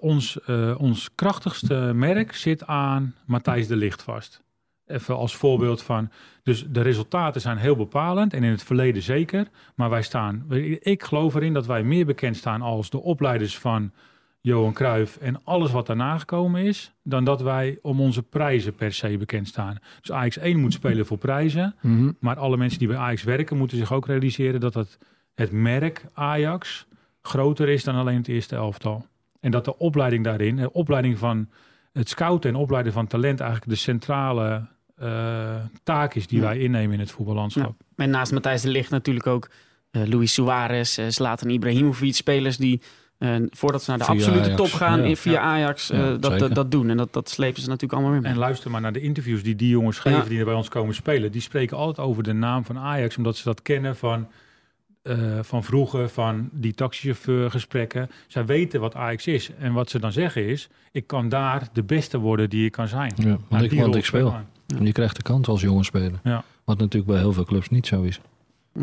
S4: ons, ons krachtigste merk zit aan Matthijs de Licht vast. Even als voorbeeld van. Dus de resultaten zijn heel bepalend en in het verleden zeker. Maar wij staan. Ik geloof erin dat wij meer bekend staan als de opleiders van Johan Cruijff en alles wat daarna gekomen is. Dan dat wij om onze prijzen per se bekend staan. Dus Ajax 1 moet spelen voor prijzen.
S1: Mhm.
S4: Maar alle mensen die bij Ajax werken moeten zich ook realiseren dat het, het merk Ajax groter is dan alleen het eerste elftal. En dat de opleiding daarin, de opleiding van het scouten en opleiden van talent eigenlijk de centrale eh, taak is die
S3: Ja.
S4: wij innemen in het voetballandschap.
S3: En naast Matthijs de Ligt natuurlijk ook eh Luis Suarez, eh Zlatan Ibrahimovic, spelers die eh, voordat ze naar de
S5: Via
S3: absolute
S5: Ajax,
S3: top gaan,
S5: ja.
S3: in- via
S4: Ja.
S3: Ajax eh,
S5: Ja,
S3: dat, dat, dat doen. En dat, dat slepen ze natuurlijk allemaal weer mee.
S4: En luister maar naar de interviews die die jongens geven
S3: Ja.
S4: die er bij ons komen spelen. Die spreken altijd over de naam van Ajax, omdat ze dat kennen van, eh, van vroeger, van die taxichauffeurgesprekken. Zij weten wat Ajax is. En wat ze dan zeggen is, ik kan daar de beste worden die ik kan zijn.
S5: Ja,
S4: Nou,
S5: want ik, want ik speel. Je krijgt de kans als jonge speler. Wat natuurlijk bij heel veel clubs niet zo is.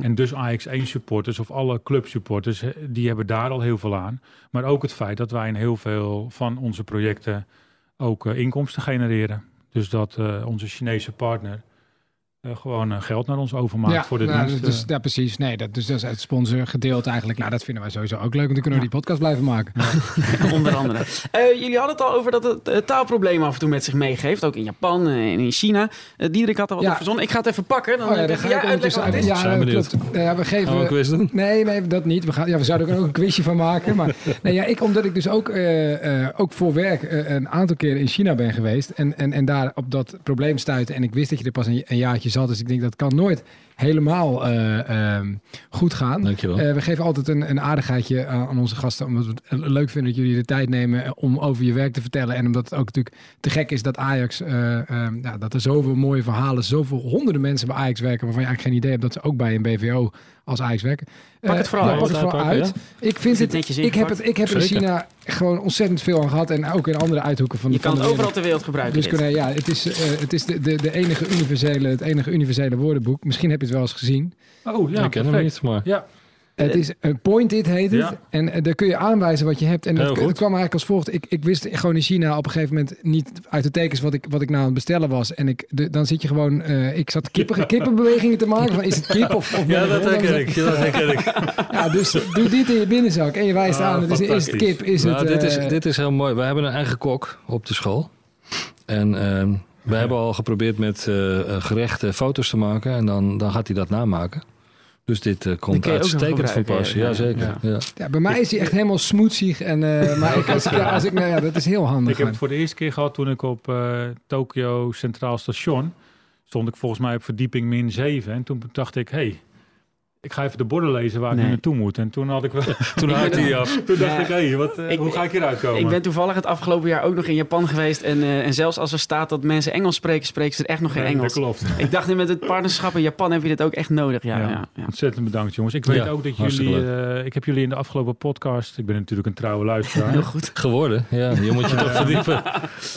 S4: En dus Ajax 1 supporters of alle club supporters, die hebben daar al heel veel aan. Maar ook het feit dat wij in heel veel van onze projecten ook eh, inkomsten genereren. Dus dat eh, onze Chinese partner eh, gewoon eh, geld naar ons overmaakt voor de
S1: nou,
S4: dienst.
S1: dus,
S4: eh.
S1: ja, precies. Nee, dat, dus dat is het sponsorgedeelte eigenlijk. Nou, dat vinden wij sowieso ook leuk. Want dan kunnen we
S3: Ja.
S1: die podcast blijven maken.
S3: Onder andere. Eh, jullie hadden het al over dat het taalproblemen af en toe met zich meegeeft. Ook in Japan en in China. Diederik had er wat
S1: Ja.
S3: op verzonnen. Ik ga het even pakken. Dan
S1: Oh ja, dan
S3: kan
S1: ga
S3: jij uitleggen
S1: ondertussen
S3: wat het
S1: uit.
S3: is.
S1: Ja, klopt. Ja, we geven...
S5: Gaan we een quiz doen?
S1: Nee, nee, dat niet. We, gaan, ja, we zouden er ook een quizje van maken. Maar nee, ja, ik, omdat ik dus ook, eh, eh, ook voor werk een aantal keren in China ben geweest. En, en, en daar op dat probleem stuitte. En ik wist dat je er pas een, een jaartje Dus ik denk dat kan nooit helemaal eh, ehm, goed gaan.
S5: Dankjewel.
S1: Eh, we geven altijd een, een aardigheidje aan, aan onze gasten. Omdat we het leuk vinden dat jullie de tijd nemen eh, om over je werk te vertellen. En omdat het ook natuurlijk te gek is dat Ajax, eh, ehm, ja, dat er zoveel mooie verhalen, zoveel honderden mensen bij Ajax werken. Waarvan je eigenlijk geen idee hebt dat ze ook bij een BVO als Ajax werken.
S3: Pak
S1: Eh,
S3: het vooral uit.
S1: pak het vooral
S5: Pakken,
S1: uit. Ik vind het,
S3: netjes
S1: ik heb het, ik heb er in. China gewoon ontzettend veel aan gehad. En ook in andere uithoeken van,
S3: Je
S1: van
S3: kan
S1: de
S3: het overal ter wereld gebruiken.
S1: Dus ja, het is, eh, het is de, de, de enige universele, het enige universele woordenboek. Misschien heb je het wel eens gezien.
S4: Oh ja,
S5: ik ken hem
S4: perfect.
S5: niet, maar...
S4: Ja,
S1: Het is een point it heet het.
S4: Ja.
S1: En eh, daar kun je aanwijzen wat je hebt. En dat, kwam eigenlijk als volgt. Ik, ik wist gewoon in China op een gegeven moment niet uit de tekens wat ik, wat ik nou aan het bestellen was. En ik, de, dan zit je gewoon. eh, ik zat kippen, kippenbewegingen te maken. Van, is het kip of, of
S5: Ja, dat
S1: ik
S5: herken ik. Ja, dat herken ik.
S1: Ja, dus doe dit in je binnenzak en je wijst
S4: Ah,
S1: aan. Het is, is het kip? Is
S5: Nou,
S1: het,
S5: dit, is,
S1: eh,
S5: dit is heel mooi. We hebben een eigen kok op de school. En ehm, we hebben al geprobeerd met eh, eh, gerechten foto's te maken. En dan, dan gaat hij dat namaken. Dus dit eh, komt uitstekend van pas.
S3: ja.
S5: Ja, zeker.
S3: Ja.
S5: Ja.
S1: ja, bij mij is hij echt helemaal smoetsig. En, eh, maar ik, als ik, als ik, nou ja, dat is heel handig.
S4: ik heb het voor de eerste keer gehad toen ik op eh Tokyo Centraal Station stond ik volgens mij op verdieping min 7. En toen dacht ik, hey, ik ga even de borden lezen waar ik
S3: Nee.
S4: nu naartoe moet. En toen had ik wel,
S5: Toen
S3: Ik ben-
S5: hij af.
S4: toen dacht
S3: Ja.
S4: ik, hey, wat, eh,
S3: Ik-
S4: hoe ga ik hieruit komen?
S3: Ik ben toevallig het afgelopen jaar ook nog in Japan geweest. En, eh, en zelfs als er staat dat mensen Engels spreken, spreken ze er echt nog geen
S4: Nee,
S3: Engels.
S4: Dat klopt.
S3: Ik dacht nu met het partnerschap in Japan heb je dit ook echt nodig. Ja,
S4: Ja.
S3: ja. ja.
S4: Ontzettend bedankt jongens. Ik weet
S5: Ja,
S4: ook dat jullie, eh, ik heb jullie in de afgelopen podcast, ik ben natuurlijk een trouwe luisteraar.
S3: Heel goed.
S5: Geworden. Ja, je moet je toch verdiepen.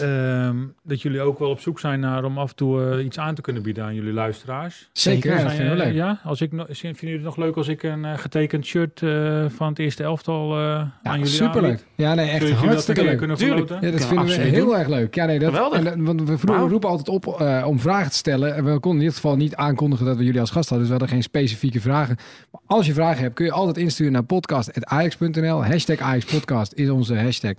S4: Ehm, dat jullie ook wel op zoek zijn naar om af en toe iets aan te kunnen bieden aan jullie luisteraars.
S1: Zeker, ja, dat we
S4: eh,
S1: leuk.
S4: Ja, als ik, no- vinden jullie het nog leuk als ik een eh, getekend shirt eh, van het eerste elftal eh, aan jullie
S1: superleuk.
S4: aanbied?
S1: Ja, nee, echt hartstikke leuk.
S4: kunnen
S3: Tuurlijk.
S1: Ja, dat vinden we heel erg leuk. Ja, nee, dat,
S3: Geweldig.
S1: En, want we, vroeger
S3: Wauw.
S1: roepen altijd op eh, om vragen te stellen. En we konden in ieder geval niet aankondigen dat we jullie als gast hadden. Dus we hadden geen specifieke vragen. Maar als je vragen hebt, kun je altijd insturen naar podcast.ajax.nl. Hashtag AjaxPodcast is onze hashtag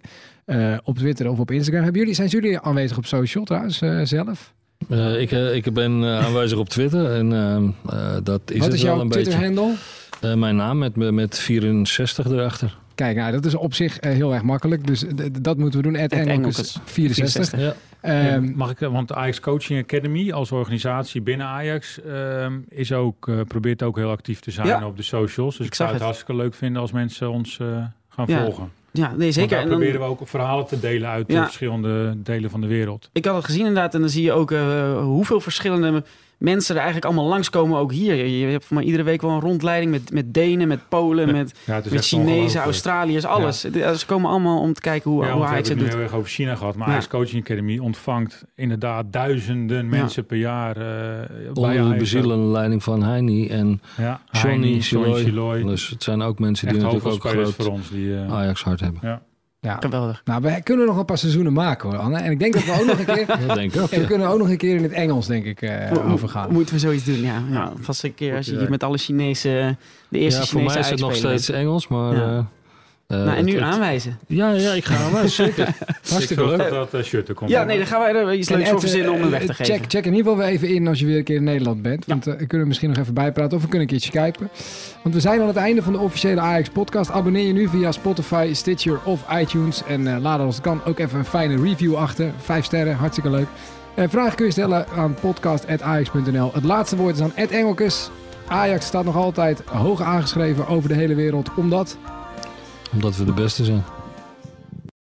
S1: eh, op Twitter of op Instagram. Hebben jullie, zijn jullie aanwezig op social trouwens zelf?
S5: Eh, ik, eh, ik ben eh, aanwezig op Twitter en ehm, eh, dat is
S1: Wat
S5: het
S1: is
S5: wel
S1: jouw
S5: een beetje.
S1: Twitter-handle?
S5: Eh, mijn naam met, met 64 erachter.
S1: Kijk, nou, dat is op zich heel erg makkelijk. Dus dat moeten we doen. Engelkes 64.
S5: Ja.
S1: Ehm,
S4: Mag ik, want de Ajax Coaching Academy als organisatie binnen Ajax ehm, is ook, eh, probeert ook heel actief te zijn
S3: Ja.
S4: op de socials. Dus
S3: Ik
S4: zou het
S3: het.
S4: hartstikke leuk vinden als mensen ons eh, gaan
S3: Ja,
S4: volgen.
S3: Ja, nee,
S4: Want
S3: zeker.
S4: daar
S3: En dan,
S4: proberen we ook verhalen te delen uit
S3: Ja.
S4: de verschillende delen van de wereld.
S3: ik had het gezien inderdaad. En dan zie je ook eh, hoeveel verschillende mensen er eigenlijk allemaal langskomen. Ook hier. Je, je hebt voor mij iedere week wel een rondleiding met, met Denen, met Polen, met,
S4: Ja, het
S3: met Chinezen. Australiërs, alles. Ze komen allemaal om te kijken hoe,
S4: Ja,
S3: hoe
S4: we
S3: Ajax
S4: hebben
S3: het
S4: het nu
S3: doet.
S4: heel erg over China gehad. Maar
S3: Ja.
S4: Ajax Coaching Academy ontvangt inderdaad duizenden mensen per jaar eh bij
S5: Onder de bezielende leiding van Heini en
S4: Ja,
S5: Johnny
S4: Heini,
S5: Siloy. Dus het zijn ook mensen die
S4: Echt
S5: natuurlijk ook groot
S4: voor ons. Die, eh,
S5: Ajax hart hebben.
S1: ja.
S3: Geweldig.
S1: Nou, we kunnen nog een paar seizoenen maken hoor, Anne. En ik denk dat we ook nog een keer...
S5: Dat denk ik ook.
S1: En we
S5: ja.
S1: kunnen ook nog een keer in het Engels, denk ik, eh
S3: Mo-
S1: overgaan.
S3: Moeten we zoiets doen, ja. ja. Vast een keer als je hier met alle Chinese... De eerste
S5: Ja, voor
S3: Chinese
S5: mij is het nog steeds Engels, maar...
S3: Ja.
S5: eh, eh,
S3: Nou, en nu
S5: het-
S3: aanwijzen.
S5: Ja, ja, ik ga aan mij, zeker.
S1: Hartstikke
S4: ik zorg
S1: leuk.
S4: dat dat eh, shirt er komt.
S3: Ja, nee, dan gaan wij er iets leuks voor verzinnen om
S1: eh,
S3: hem weg te geven.
S1: Check, check in ieder geval weer even in als je weer een keer in Nederland bent. Want eh, we kunnen misschien nog even bijpraten of we kunnen een keertje skypen. Want we zijn aan het einde van de officiële Ajax podcast. Abonneer je nu via Spotify, Stitcher of iTunes. En eh, laat als het kan ook even een fijne review achter. Vijf sterren, hartstikke leuk. En vragen kun je stellen aan podcast.ajax.nl. Het laatste woord is aan Ed Engelkes. Ajax staat nog altijd hoog aangeschreven over de hele wereld. Omdat...
S5: Omdat we de beste zijn.